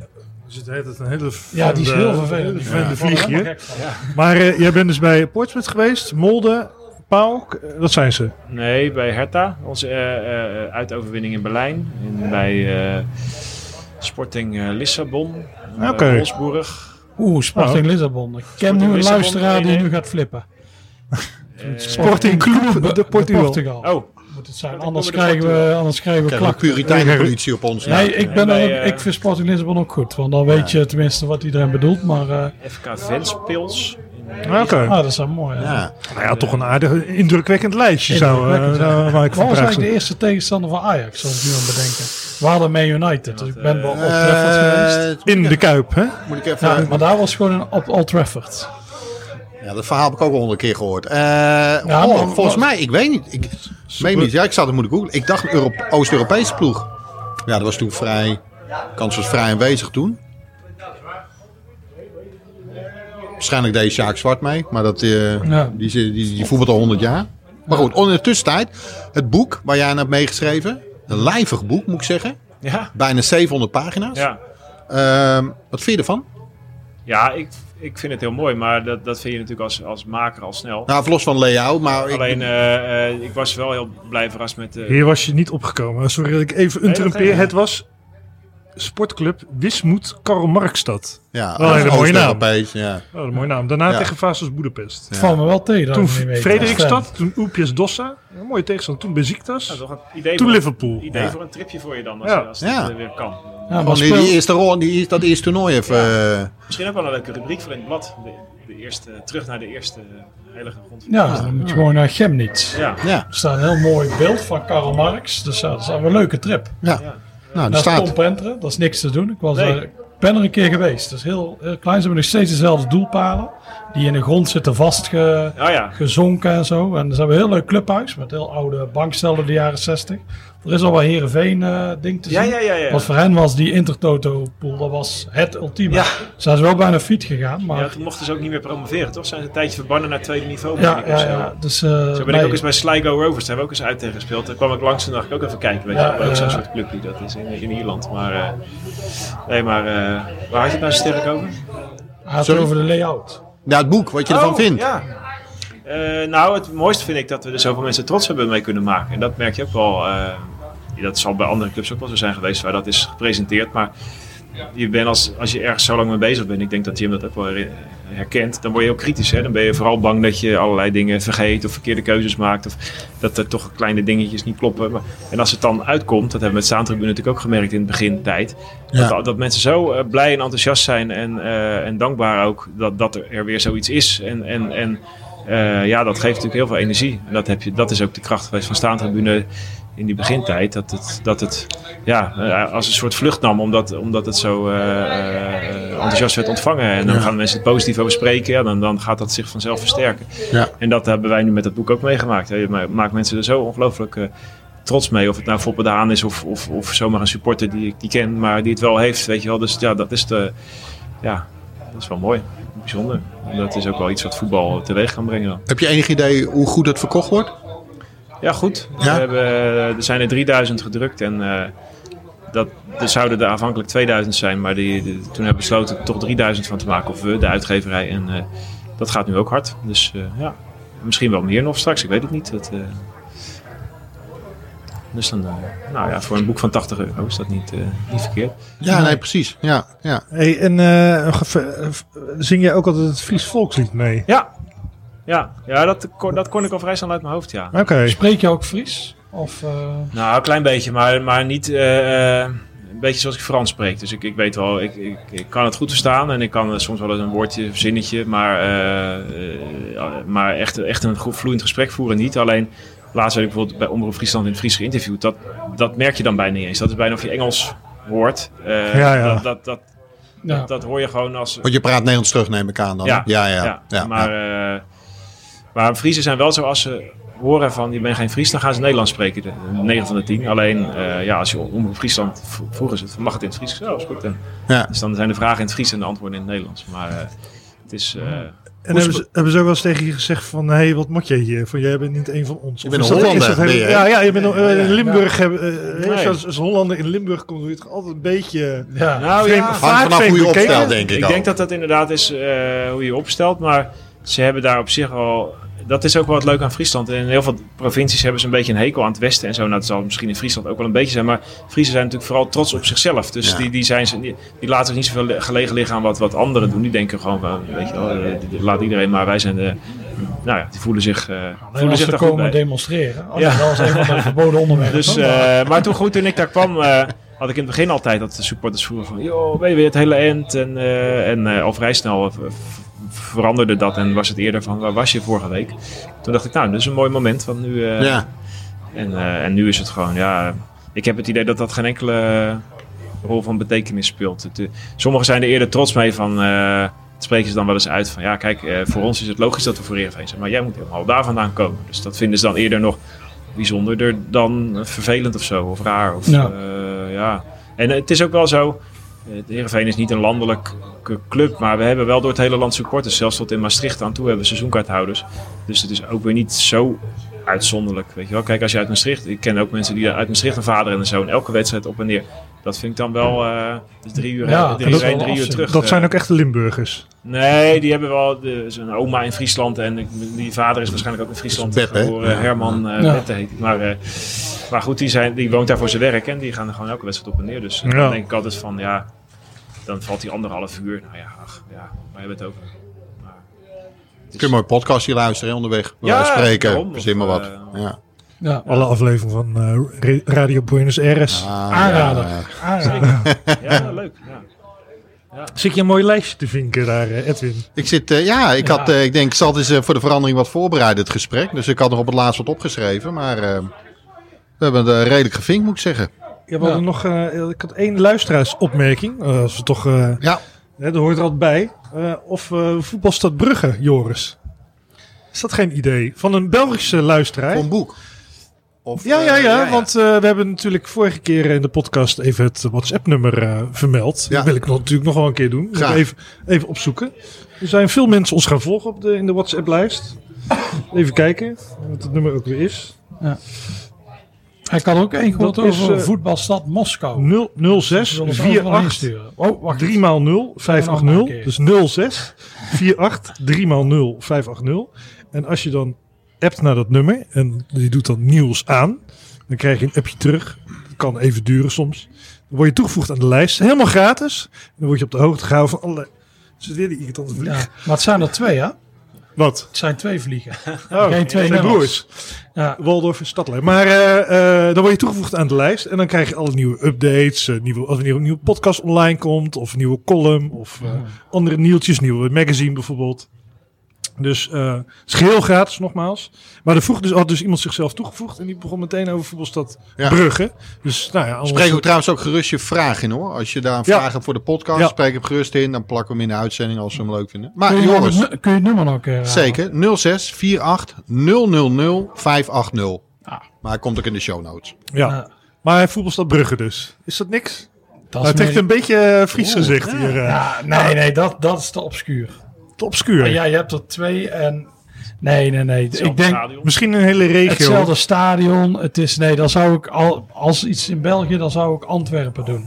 Er zit een hele Ja, die is heel vervelend. hele vervelende Ik word er vlieg helemaal hier. gek van. Maar eh, jij bent dus bij Portsmouth geweest, Molde, Pauw, eh, dat zijn ze. Nee, bij Hertha. Onze eh, eh, uitoverwinning in Berlijn. En bij eh, Sporting eh, Lissabon. Oké. Wolfsburg. Oeh, Sporting Lissabon. Ik ken nu een Lissabon, luisteraar die 1-1. nu gaat flippen. Sporting Club de Portugal. Portugal. Oh, Moet het zijn. Dat Anders komen de krijgen we, anders krijgen we klachten. Puriteinenpolitie op ons. Nee, ik, ben En bij, er, eh, ik vind Sporting Lissabon ook goed. Want dan weet je tenminste wat iedereen bedoelt. Maar eh, FK Ventspils. in, Ah, Oké. ah, dat is wel mooi. Ja. Ja. Nou ja, toch een aardig indrukwekkend lijstje zou, eh, Indrukwekkend, ja. zou waar ik van was eigenlijk de eerste tegenstander van Ajax, als ik nu aan het bedenken. We hadden Man United, dus ik ben wel op Eh, Trafford geweest. In de Kuip, hè? Moet ik even... Ja, maar daar was gewoon een, op Old Trafford. Ja, dat verhaal heb ik ook al honderd keer gehoord. Eh, Ja, oh, maar- volgens mij, ik weet niet. Ik meen niet. Ja, ik zou het moeten googlen. Ik dacht een Euro- Oost-Europese ploeg. Ja, dat was toen vrij... kans was vrij aanwezig toen. Waarschijnlijk deed Sjaak Zwart mee. Maar dat, eh, Ja. die, die, die, die voetbalt al honderd jaar. Maar goed, in de tussentijd. Het boek waar jij aan hebt meegeschreven. Een lijvig boek, moet ik zeggen. Ja, Bijna 700 pagina's. ja. Ehm, wat vind je ervan? ja ik, ik vind het heel mooi. Maar dat, dat vind je natuurlijk als, als maker al snel. Nou, verlos van layout. Maar ik, Alleen, eh, eh, ik was wel heel blij verrast met... eh, Hier was je niet opgekomen. Sorry dat ik even interrumpeer. niet. Het was Sportclub Wismoed Karl Marxstad. ja, Wel een hele mooie naam. Ja. Oh, een mooie naam. Daarna Ja. tegen Vasos Boedapest. Het valt me wel tegen. Toen. Frederikstad, toen Oepjes Dossa. Een mooie tegenstander. Toen Beziktas. nou, toch een idee Toen voor, Liverpool. idee Ja. voor een tripje voor je dan, als, Ja. als het Ja. eh, weer kan. Ja, maar die, speel, die eerste rol, die, dat eerste toernooi even. eh, Misschien ook wel een leuke rubriek voor in het blad. De, de eerste, terug naar de eerste heilige grond. ja, dan moet je gewoon naar Chemnitz. Ja. ja, Er staat een heel mooi beeld van Karl Marx. Dus ja, dat is wel een leuke trip. ja. Nou, Naast staat. Tom Penteren, dat is niks te doen. Ik was Nee. ben er een keer geweest. Dat is heel, heel klein. Ze hebben nog steeds dezelfde doelpalen. Die in de grond zitten vastgezonken Oh ja, en zo. En ze hebben een heel leuk clubhuis met heel oude bankstellen uit de jaren 60. Er is al wel Heerenveen eh ding te zien. ja, ja, ja. Want voor hen was die Intertoto pool, dat was het ultieme. Ja. Ze zijn wel bijna fiet gegaan, maar... Ja, toen mochten ze ook niet meer promoveren, toch? Zijn ze een tijdje verbannen naar het tweede niveau? Ja, ja, ja. Dus, eh, Zo ben ik ook eens bij Sligo Rovers, daar hebben we ook eens uit tegen gespeeld. Daar kwam ik langs en dacht ik ook even kijken, weet je. Ook zo'n soort clubje dat is in, in Ierland. Maar, eh, nee, maar eh, waar had je het nou zo sterk over? Hij had het over de layout. Ja, het boek, wat je ervan Oh, vindt. Ja. Eh, nou, het mooiste vind ik dat we er zoveel mensen trots hebben mee kunnen maken. En dat merk je ook wel. eh, dat zal bij andere clubs ook wel zo zijn geweest waar dat is gepresenteerd. Maar je bent als, als je ergens zo lang mee bezig bent, ik denk dat Jim dat ook wel her- herkent, dan word je ook kritisch. Hè? Dan ben je vooral bang dat je allerlei dingen vergeet of verkeerde keuzes maakt. Of dat er toch kleine dingetjes niet kloppen. Maar, en als het dan uitkomt, dat hebben we met Staantribune natuurlijk ook gemerkt in het begintijd. Ja. Dat, dat mensen zo eh, blij en enthousiast zijn en, eh, en dankbaar ook dat, dat er weer zoiets is. En, en, en eh, ja, dat geeft natuurlijk heel veel energie. En dat, heb je, dat is ook de kracht geweest van Staantribune in die begintijd. Dat het, dat het ja, eh, als een soort vlucht nam omdat, omdat het zo eh, eh, enthousiast werd ontvangen. En dan Ja. gaan mensen het positief over spreken. Ja, dan, dan gaat dat zich vanzelf versterken. Ja. En dat hebben wij nu met dat boek ook meegemaakt. Je ma- maakt mensen er zo ongelooflijk trots mee. Of het nou Foppe de Haan is of, of, of zomaar een supporter die ik die ken, maar die het wel heeft. Weet je wel. Dus ja, dat is, de, ja, dat is wel mooi. Bijzonder. En dat is ook wel iets wat voetbal teweeg kan brengen. Heb je enig idee hoe goed het verkocht wordt? Ja, goed. Ja? We hebben, er zijn er 3000 gedrukt en eh, dat, er zouden er aanvankelijk 2000 zijn, maar die, toen hebben we besloten er toch 3000 van te maken. Of we, de uitgeverij. En eh, dat gaat nu ook hard. Dus eh, ja, misschien wel meer nog straks, ik weet het niet. Dat, eh, dus dan, eh, nou ja, voor een boek van 80 euro is dat niet, eh, niet verkeerd. Ja, nee, precies. Ja, ja. Hey, en eh, eh, zing jij ook altijd het Fries volkslied mee? Ja, ja, ja dat, kon- dat kon ik al vrij snel uit mijn hoofd, ja. Oké. Spreek je ook Fries? Of, eh, Nou, een klein beetje, maar, maar niet eh, eh, een beetje zoals ik Frans spreek. Dus ik, ik weet wel, ik, ik, ik kan het goed verstaan en ik kan soms wel eens een woordje, een zinnetje, maar, maar echt, echt een goed vloeiend gesprek voeren niet. Alleen, laatst werd ik bijvoorbeeld bij Omroep Friesland in het Fries geïnterviewd. Dat, dat merk je dan bijna niet eens. Dat is bijna of je Engels hoort. Eh, Ja, ja. Dat, dat, dat, ja. dat hoor je gewoon als... Want je praat Nederlands terug, neem ik aan dan. Ja, ja, ja. ja, maar, eh, maar Friesen zijn wel zo als ze horen van je bent geen Fries, dan gaan ze Nederlands spreken. De, 9 van de 10. Alleen eh, ja, als je om Friesland v- vroegen ze het, mag het in het Fries? Ja, is goed. En, Ja. Dus dan zijn de vragen in het Fries en de antwoorden in het Nederlands. Maar eh, het is. eh, En hebben ze, hebben ze ook wel eens tegen je gezegd van, hé, hey, wat moet jij hier? Van, jij bent niet een van ons. Je bent een Hollander, dat je? Ja, ja, je bent een- in ja. Limburg. hebben, Nee. Als, als Hollander in Limburg komt, word je toch altijd een beetje... ja. nou ja, vaak vanaf hoe je opstelt, denk ik ik al. denk dat dat inderdaad is eh, hoe je je opstelt. Maar ze hebben daar op zich wel. Dat is ook wel het leuke aan Friesland. In heel veel provincies hebben ze een beetje een hekel aan het westen en zo. Nou, dat zal misschien in Friesland ook wel een beetje zijn. Maar Friesen zijn natuurlijk vooral trots op zichzelf. Dus Ja. die, die, zijn, ze- die, die laten zich niet zoveel gelegen liggen aan wat, wat anderen doen. Die denken gewoon van, weet je wel, eh, laat iedereen maar. Wij zijn de... Nou ja, die voelen zich, eh Alleen voelen als zich ze komen demonstreren. Ja. Dat was een van de verboden onderwerpen. Dus, maar- eh, maar toen, goed, toen ik daar kwam, eh, had ik in het begin altijd dat de supporters vroegen van... joh, ben je weer het hele end? En, eh, en eh, al vrij snel veranderde dat en was het eerder van... waar was je vorige week? Toen dacht ik, nou, dit is een mooi moment. Want nu, eh, Ja. en, eh, en nu is het gewoon, ja... Ik heb het idee dat dat geen enkele rol van betekenis speelt. Het, eh, sommigen zijn er eerder trots mee van... eh, het spreken ze dan wel eens uit van... ja, kijk, eh, voor ons is het logisch dat we voor Heerenveen zijn... maar jij moet helemaal daar vandaan komen. Dus dat vinden ze dan eerder nog bijzonderder dan vervelend of zo, of raar. Of, ja. En het is ook wel zo, eh, de Heerenveen is niet een landelijke club, maar we hebben wel door het hele land supporters. Zelfs tot in Maastricht aan toe hebben we seizoenkaarthouders. Dus het is ook weer niet zo uitzonderlijk, weet je wel. Kijk, als je uit Maastricht, ik ken ook mensen die uit Maastricht een vader en een zoon elke wedstrijd op en neer. Dat vind ik dan wel, eh dus drie uur, Ja, drie, dat uur heen, drie uur terug. Dat zijn eh. ook echte Limburgers. Nee, die hebben wel zijn oma in Friesland en die vader is waarschijnlijk ook in Friesland Beb, hè? geboren. Herman uh, Ja. Bette heet hij. Maar, eh, maar goed, die, zijn, die woont daar voor zijn werk en die gaan er gewoon elke wedstrijd op en neer. Dus Ja. dan denk ik altijd van, ja, dan valt die anderhalf uur. Nou ja, ach, ja waar hebben we het over? Maar, het is- Kun je mooi podcastje luisteren hè, onderweg. Bij Ja, spreken. daarom. Verzin maar wat. eh, ja. ja. Alle afleveringen van eh, Radio Buenos Aires. Ah, Aanrader. ja. Ja, leuk. Ja. Zit je een mooi lijstje te vinken daar, eh, Edwin? Ik zit, eh, ja, ik had, eh, ik denk, ik zal eens eh, voor de verandering wat voorbereiden, het gesprek. Dus ik had nog op het laatst wat opgeschreven, maar eh, we hebben het redelijk gevinkt, moet ik zeggen. Ja, we hadden nog, eh, ik had één luisteraarsopmerking. Eh, als we toch, eh Ja, hè, dat hoort er altijd bij. Eh, of eh voetbalstad Brugge, Joris. Is dat geen idee? Van een Belgische luisteraar. een boek. Of, Ja, ja, ja, want eh, we hebben natuurlijk vorige keer in de podcast even het WhatsApp-nummer eh, vermeld. Ja. Dat wil ik nog, natuurlijk nog wel een keer doen. Graag. Even, even opzoeken. Er zijn veel mensen ons gaan volgen op de, in de WhatsApp-lijst. Even kijken wat het nummer ook weer is. Hij kan ook één is, over eh, voetbalstad Moskou. 0, 06 Zullen we het overal 48 insturen? Oh, wacht. 3 maal 0 nog een 580. keer. Dus 06 48 3 maal 0 580. En als je dan appt naar dat nummer en je doet dan nieuws aan, dan krijg je een appje terug. Dat kan even duren soms. Dan word je toegevoegd aan de lijst. Helemaal gratis. Dan word je op de hoogte gehouden van alle. Het weer die irritante vlieg? Ja. Maar het zijn er twee, hè? Wat? Het zijn twee vliegen. Oh, Geen twee zijn broers. Ja. Waldorf en Stadler. Maar eh, eh, dan word je toegevoegd aan de lijst. En dan krijg je alle nieuwe updates. eh, nieuwe, als er een nieuwe podcast online komt. Of een nieuwe column. Of andere nieuwtjes. Nieuwe magazine bijvoorbeeld. Dus eh, het is geheel gratis nogmaals. Maar er vroeg dus, had dus iemand zichzelf toegevoegd. En die begon meteen over voetbalstad Ja. Brugge. Dus nou ja, Spreek ook trouwens ook gerust je vraag in hoor. Als je daar een Ja. vraag hebt voor de podcast, Ja. spreek hem gerust in. Dan plakken we hem in de uitzending als we hem leuk vinden. Maar Kun je, jongens, kun je het nummer nog een keer herhalen? zeker 06 48 000 580. Ah. Maar hij komt ook in de show notes. ja. Ja. Maar voetbalstad Brugge dus. Is dat niks? Dat Nou, het heeft een beetje eh, Fries gezicht hier. eh Ja, nee, nee, dat, dat is te obscuur. Obscuur. Maar ja, je hebt er twee en... Nee, nee, nee. Hetzelfde Ik denk stadion. Misschien een hele regio. hetzelfde stadion. Het is, nee, dan zou ik al, als iets in België, dan zou ik Antwerpen doen.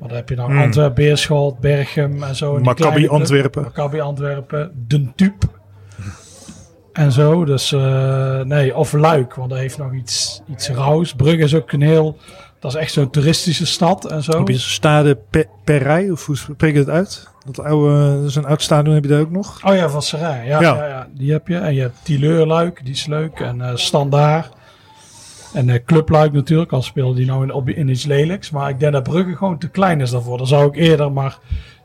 Dan heb je dan Hmm. Antwerpen, Beerschot, Berchem en zo. Maccabi. Antwerpen. Maccabi Antwerpen, Den Tup. En zo, dus eh, nee, of Luik, want dat heeft nog iets, iets rauws. Brugge is ook een heel, dat is echt zo'n toeristische stad en zo. Heb je Stade Pe- Perrij, of hoe spreek je het uit? Dat oude, dat is een oud stadion, heb je daar ook nog? Oh ja, van Serijn. Ja, Ja. ja. Ja, die heb je. En je hebt Tileurluik, die is leuk. En eh Standaard. En eh Clubluik natuurlijk, al speelde die nou in, op, in iets lelijks. Maar ik denk dat Brugge gewoon te klein is daarvoor. Dan zou ik eerder maar...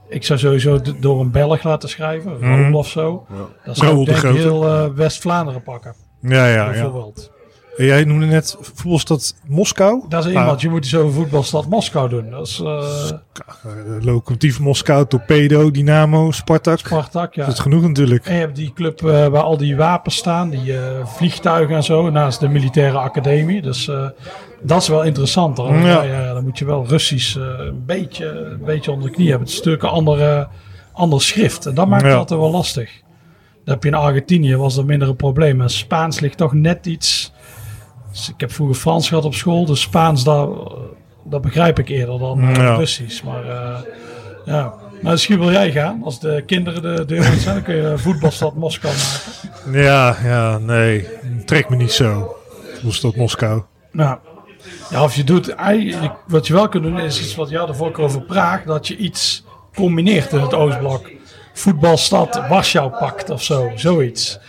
Ik zou sowieso door een Belg laten schrijven. Raoul of zo. Dan zou Raoul ik de denk heel eh, West-Vlaanderen pakken. Ja, ja, ja. bijvoorbeeld. En jij noemde net voetbalstad Moskou. Dat is Nou, iemand, je moet zo voetbalstad Moskou doen. Dat is eh eh, Lokomotief Moskou, Torpedo, Dynamo, Spartak. Spartak, ja. Dat is genoeg natuurlijk. En je hebt die club eh, waar al die wapens staan, die vliegtuigen en zo, naast de militaire academie. Dus dat is wel interessanter. Ja. Ja. Ja, dan moet je wel Russisch een, beetje, een beetje onder de knie hebben. Het is natuurlijk een andere, ander schrift. En dat maakt het Ja. altijd wel lastig. Dan heb je in Argentinië, was dat minder een probleem. Spaans ligt toch net iets... dus ik heb vroeger Frans gehad op school, dus Spaans, dat, dat begrijp ik eerder dan eh, Ja. Russisch. Maar eh, ja, maar misschien wil jij gaan. Als de kinderen de deur uit zijn, dan kun je voetbalstad Moskou maken. Ja, ja, nee. Trek me niet zo. Voetbalstad Moskou. Nou, ja, of je doet, eigenlijk, wat je wel kunt doen, is iets wat je had de vorige over Praag, dat je iets combineert in het Oostblok. Voetbalstad Warschau pakt of zo, zoiets.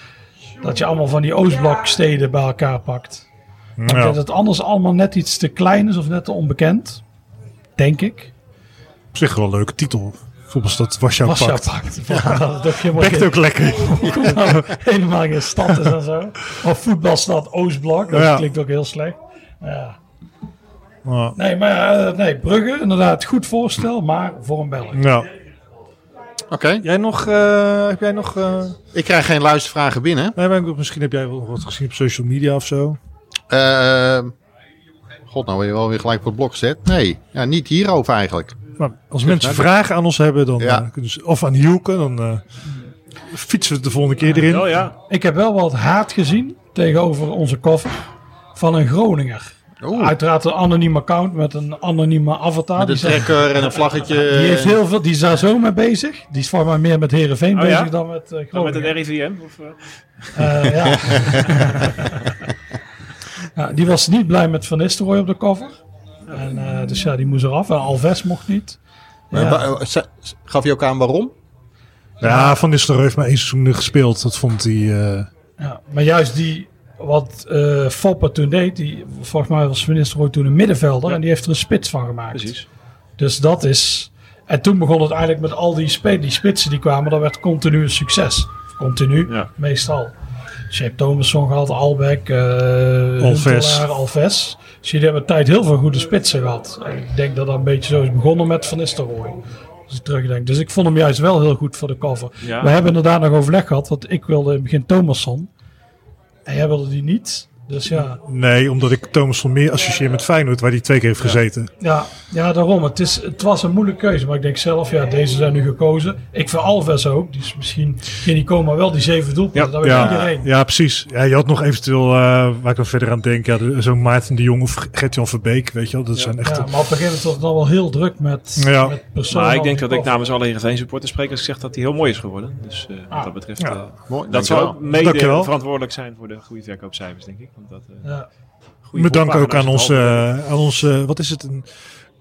Dat je allemaal van die Oostbloksteden bij elkaar pakt. Ik Ja. denk dat het anders allemaal net iets te klein is of net te onbekend. Denk ik. Op zich wel een leuke titel. Voetbalstad Warschau Warschau pakt. pakt. Ja. Dat ook ook lekker. nou, helemaal geen stad is en zo. Of voetbalstad Oostblok, dat Ja. klinkt ook heel slecht. Ja. Ja. Nee, maar eh, nee, Brugge, inderdaad, goed voorstel, maar voor een Belg. Ja. Oké, Jij nog, eh, heb jij nog, eh, ik krijg geen luistervragen binnen. nee, maar misschien heb jij wel wat gezien op social media of zo. Eh, God, nou ben je wel weer gelijk voor het blok gezet. Nee, ja, niet hierover eigenlijk. Maar als mensen vragen aan ons hebben, dan Ja. eh, of aan Hielke, dan eh, fietsen we het de volgende keer erin. Ja. Ik heb wel wat haat gezien tegenover onze koffer van een Groninger. Oeh, Uiteraard een anoniem account met een anonieme avatar. met Die, een zegt- trekker en een vlaggetje. die, heeft heel veel, die is daar zo mee bezig. Die is voor mij meer met Herenveen Oh, bezig ja? dan met eh Dan met Groningen. het RIVM? Of? Eh, ja. ja, die was niet blij met Van Nistelrooy op de cover. En, eh, dus ja, die moest eraf. En Alves mocht niet. Ja. eh, Gaf je ook aan waarom? Ja, Van Nistelrooy heeft maar één seizoen gespeeld. Dat vond hij... eh, Ja, maar juist die, wat eh Foppe toen deed, die, volgens mij was Van Nistelrooy toen een middenvelder. En die heeft er een spits van gemaakt. Precies. Dus dat is... En toen begon het eigenlijk met al die, spe- die spitsen die kwamen. Dat werd continu een succes. Continu, Ja. meestal. Shape Thomasson gehad, Albeck, uh, Alves. Alves. Dus jullie hebben een tijd heel veel goede spitsen gehad. En ik denk dat dat een beetje zo is begonnen met Van Nistelrooy. Als ik terugdenk. Dus ik vond hem juist wel heel goed voor de cover. Ja. We hebben inderdaad nog overleg gehad, want ik wilde in het begin Thomasson. En jij wilde die niet. Dus ja, Nee, omdat ik Thomas van Meer associeer met Feyenoord, waar hij twee keer heeft gezeten. ja, ja daarom. Het, is, het was een moeilijke keuze. Maar ik denk zelf, ja, deze zijn nu gekozen. Ik vind Alves ook. Die is misschien geen maar wel die zeven doelpunten. Ja, dat weet Ja, iedereen. ja, precies. Ja, je had nog eventueel, eh, waar ik dan verder aan denk, ja, zo'n Maarten de Jong of Gert-Jan Verbeek, weet je wel. Dat zijn echt... Ja, maar op een gegeven moment wordt het dan wel heel druk met, Ja. met personen. Maar ik denk dat ik namens alle Heerenveen supporters spreek als ik zeg dat hij heel mooi is geworden. Dus eh, wat Ah. dat betreft, Ja. eh, Mooi, dat zou ook mede verantwoordelijk zijn voor de goede verkoopcijfers, denk ik. Want dat, eh, koffer. Ja. dank ook aan onze, eh, aan onze, wat is het, een,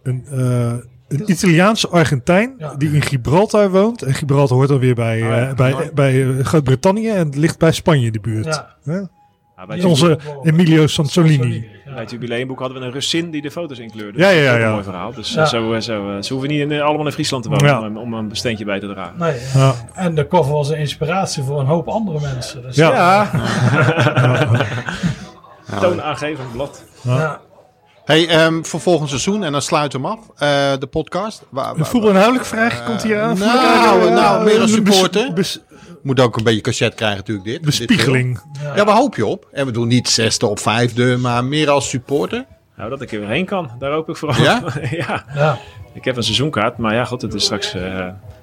een, eh, een Italiaanse Argentijn Ja. die in Gibraltar woont. En Gibraltar hoort dan weer bij, Oh ja, eh, bij, bij Groot-Brittannië en het ligt bij Spanje in de buurt. Ja. Bij, Onze Emilio Sansolini. Ja. bij het jubileumboek hadden we een Russin die de foto's inkleurde. Ja, ja, Dat is ook ja. Een mooi verhaal. Dus Ja. zo, zo, eh, ze hoeven niet in, allemaal in Friesland te wonen Ja. om, om een steentje bij te dragen. Nee, Ja. En de cover was een inspiratie voor een hoop andere mensen. Dus Ja. Toonaangevend blad. ja. Hey, ehm, voor volgend seizoen, en dan sluiten we hem af, eh, de podcast. Waar, Een waar- voetbalinhoudelijke vraag komt hier aan. nou, nou, meer als supporter. bes- Moet ook een beetje cachet krijgen natuurlijk dit. bespiegeling. Dit film. Ja, waar hoop je op? En we doen niet zesde of vijfde, maar meer als supporter. Nou, dat ik er weer heen kan, daar hoop ik vooral. Ja? ja. Ja. Ik heb een seizoenkaart, maar ja, god, het is straks. eh,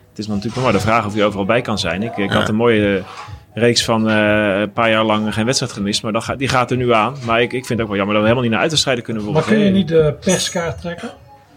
het is natuurlijk nog maar de vraag of je overal bij kan zijn. Ik, ik had een mooie eh, reeks van eh, een paar jaar lang geen wedstrijd gemist, maar dat die gaat er nu aan. Maar ik, ik vind het ook wel jammer dat we helemaal niet naar uitwedstrijden kunnen Maar worden. kun je niet de perskaart trekken?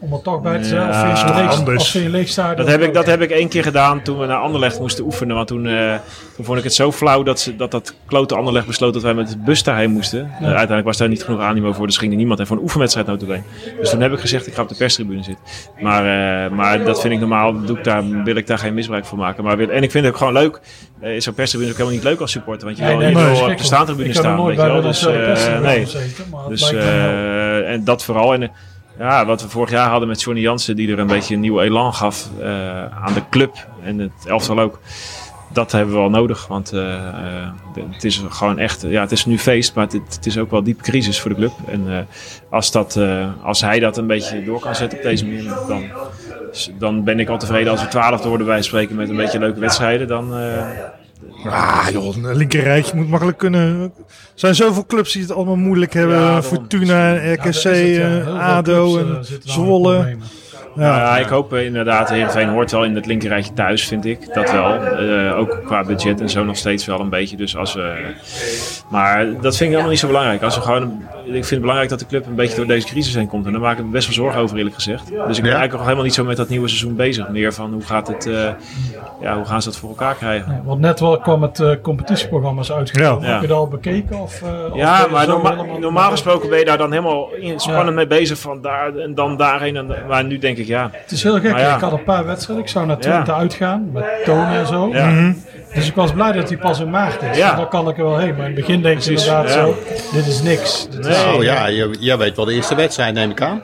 Om er toch bij te zijn? Of vind je leeg, anders. je leeg Dat heb, ik, dat heb ik één keer gedaan toen we naar Anderlecht moesten oefenen. Want toen, eh, toen vond ik het zo flauw dat ze, dat, dat klote Anderlecht besloot dat wij met de bus daarheen moesten. Eh, uiteindelijk was daar niet genoeg animo voor, dus ging er niemand heen voor een oefenwedstrijd notabene. Dus toen heb ik gezegd, ik ga op de perstribune zitten. Maar, eh, maar dat vind ik normaal, doe ik daar, wil ik daar geen misbruik van maken. Maar, wil- en ik vind het ook gewoon leuk. Eh, Zo'n perstribune is ook helemaal niet leuk als supporter, want je Nee, wil, nee, nee, op de staantribune Ik heb nog staan. nooit Weet je bij wel. een Dus, uh, eh, nee. het Dus, eh, en dat vooral. En, eh, ja, wat we vorig jaar hadden met Johnny Jansen, die er een beetje een nieuw elan gaf eh, aan de club en het elftal ook. Dat hebben we wel nodig, want eh, eh, het is gewoon echt, ja, het is nu feest, maar het, is ook wel diepe crisis voor de club. En als, dat, als hij dat een beetje door kan zetten op deze manier, dan, dan ben ik al tevreden als we twaalfde worden bij spreken met een beetje leuke wedstrijden. Dan, Ah joh, een linkerrijtje moet makkelijk kunnen. Er zijn zoveel clubs die het allemaal moeilijk hebben. Ja. Fortuna, RKC, het, ja. eh, ADO eh, en met Zwolle. Problemen. Ja, Ja, ik hoop eh, inderdaad, Heerenveen hoort wel in het linkerrijtje thuis, vind ik. Dat wel. Eh, ook qua budget en zo nog steeds wel een beetje. Dus als we, maar dat vind ik helemaal niet zo belangrijk. Als we gewoon, ik vind het belangrijk dat de club een beetje door deze crisis heen komt. En daar maak ik me best wel zorgen over, eerlijk gezegd. Dus ik ben Ja. eigenlijk nog helemaal niet zo met dat nieuwe seizoen bezig. Meer van hoe gaat het, eh, ja, hoe gaan ze dat voor elkaar krijgen. Nee, want net wel kwam het eh, competitieprogramma's uitgekomen. Ja. Heb je dat al bekeken? Of, eh, Ja, maar norma- normaal gesproken ben je daar dan helemaal in- spannend Ja. mee bezig. Van daar en dan daarheen. En, maar nu denk ik, ja. Het is heel gek. Ja. Ik had een paar wedstrijden. Ik zou naar Twente Ja. uitgaan. Met tonen en zo. ja. Dus ik was blij dat hij pas in maart is. Ja. En dan kan ik er wel heen. Maar in het begin denk je Precies, inderdaad ja. zo. Dit is niks. Dit is. Nou ja, je- jij weet wel de eerste wedstrijd, neem ik aan.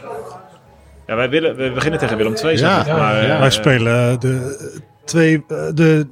Ja, wij willen, we beginnen tegen Willem II. zeg Ja, ik. ja, maar, ja. eh, wij spelen de twee, eh, de,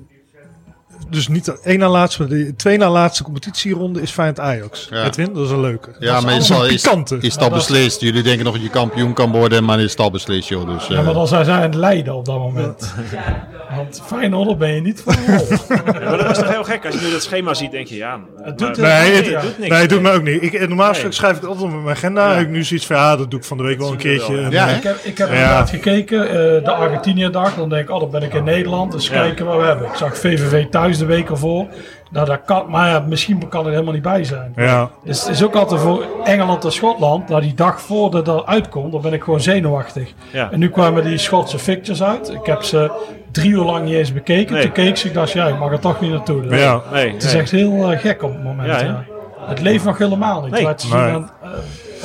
dus niet de één na laatste, maar de twee na laatste competitieronde is Feyenoord Ajax. Ja. Edwin, dat is een leuke. Ja, dat maar is is, al, is, is al beslist? Jullie denken nog dat je kampioen kan worden, maar is het al beslist, joh. Dus, Ja, eh, maar dan zijn zij aan het lijden op dat moment. Want Feyenoord ben je niet voor. Ja, maar dat was toch heel gek. Als je nu dat schema ziet, denk je ja. Het doet maar- Nee, Nee, het, doet niks. nee, het doet me ook niet. Ik, normaal Nee. schrijf ik het altijd op mijn agenda. Ik nu zoiets van, ja, dat doe ik van de week wel een keertje. wel, En, ja. eh, Ik heb, ik heb Ja. inderdaad gekeken, eh, de Argentinië-dag. Dan denk ik, oh, dan ben ik in Nederland. Dus Ja. kijken wat we hebben. Ik zag VVV thuis de week ervoor. Nou, dat kan, maar ja, misschien kan er helemaal niet bij zijn. ja. Dus het is ook altijd voor Engeland en Schotland. Nou, die dag voordat dat uitkomt, dan ben ik gewoon zenuwachtig. Ja. En nu kwamen die Schotse fictures uit. Ik heb ze drie uur lang niet eens bekeken. Nee. Toen keek ze, ik dacht, ja, ik mag er toch niet naartoe. Dus ja. Nee, Het is nee. echt heel eh, gek op het moment. Ja, Het leeft nog helemaal niet. Nee. Het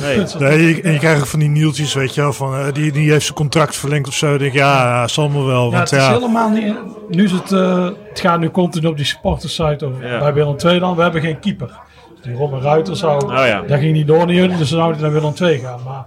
Nee. Nee. en je krijgt ook van die nieltjes, weet je wel, van eh, die, die heeft zijn contract verlengd of zo. Dan denk ik, ja, ja, zal me wel. Ja, Want het is ja, helemaal niet. Nu is het. eh, het gaat nu continu op die supportersite over. Ja. Bij Willem II dan. We hebben geen keeper. Dus die Robin Ruiter zou. Oh ja. Dat ging niet door naar jullie, dus dan zou hij naar Willem II gaan. Maar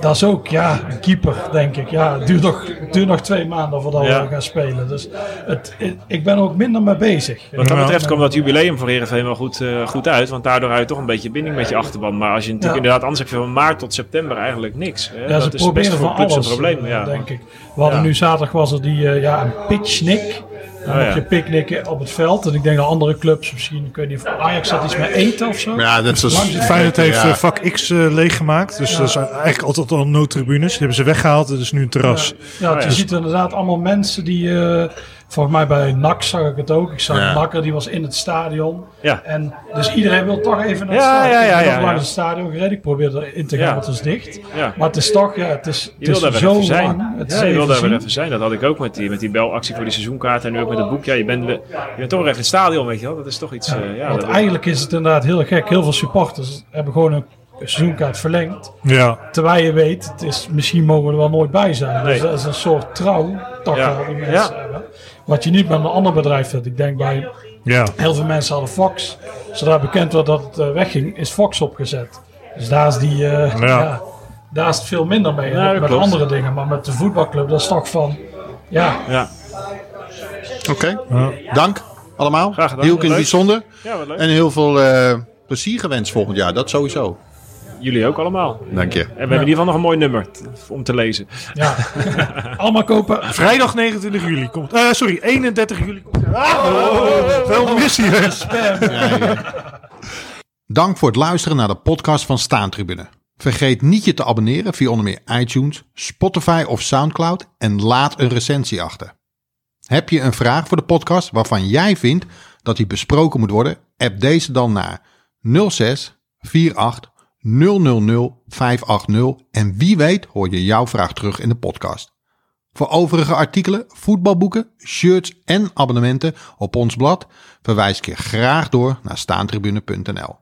dat is ook, ja, een keeper, denk ik. Ja, het duurt nog, het duurt nog twee maanden voordat Ja. we gaan spelen. Dus het, ik ben er ook minder mee bezig. Wat dat betreft kwam dat jubileum voor Heerenveen wel goed, eh, goed uit. Want daardoor had je toch een beetje binding met je achterban. Maar als je natuurlijk Ja. inderdaad, anders heb je van maart tot september eigenlijk niks. Hè? Ja, dat ze is best voor van clubs alles, een probleem. Ja. denk ik. We hadden Ja. nu zaterdag was er die, eh, ja, een pitchnik. Dan Oh, ja. je picknicken op het veld. En ik denk dat andere clubs, misschien, ik weet niet of Ajax had iets met eten of zo. Ja, dat is Feyenoord heeft Ja. vak X eh, leeggemaakt. Dus dat is eigenlijk altijd al noodtribunes. Die hebben ze weggehaald. Het is nu een terras. Ja, ja. je ziet inderdaad allemaal mensen die, eh, volgens mij bij NAC zag ik het ook. Ik zag Ja. Nakker, die was in het stadion. Ja. En dus iedereen wil toch even naar het Ja, stadion. ja, ja, ja, het stadion gereden. Ik probeer erin te gaan, want het is dicht. Ja. Maar het is toch, ja, het is, Je het is zo zijn. Het ja, je wil daar even zijn. Dat had ik ook met die, met die belactie voor die seizoenkaart. En nu ook met het boek. Ja, je bent, je bent toch even in het stadion, weet je wel. Dat is toch iets... eh, ja, Want dat- eigenlijk is het inderdaad heel gek. Heel veel supporters hebben gewoon een seizoenkaart verlengd. Ja. Terwijl je weet, het is, misschien mogen we er wel nooit bij zijn. Nee. Dus dat is een soort trouw, toch Ja. die mensen Ja. hebben. Wat je niet met een ander bedrijf hebt. Ik denk bij Ja. heel veel mensen hadden Fox. Zodra bekend werd dat het eh, wegging, is Fox opgezet. Dus daar is die, eh, ja. daar is het veel minder mee. Met klopt. andere dingen. Maar met de voetbalclub, dat is toch van, ja, ja. Oké, Ja. dank allemaal. Graag gedaan. Heel in het bijzonder. ja, wat leuk. En heel veel eh, plezier gewenst volgend jaar, dat sowieso. Jullie ook allemaal. Dank je. En we hebben in ieder geval nog een mooi nummer om te lezen. ja. allemaal kopen. Vrijdag 29 juli komt. eh, sorry, 31 juli komt. Ah, wel mis hier. Dank voor het luisteren naar de podcast van Staantribune. Vergeet niet je te abonneren via onder meer iTunes, Spotify of Soundcloud en laat een recensie achter. Heb je een vraag voor de podcast waarvan jij vindt dat die besproken moet worden? App deze dan naar 06 48 000 580 en wie weet hoor je jouw vraag terug in de podcast. Voor overige artikelen, voetbalboeken, shirts en abonnementen op ons blad verwijs ik je graag door naar staantribune.nl.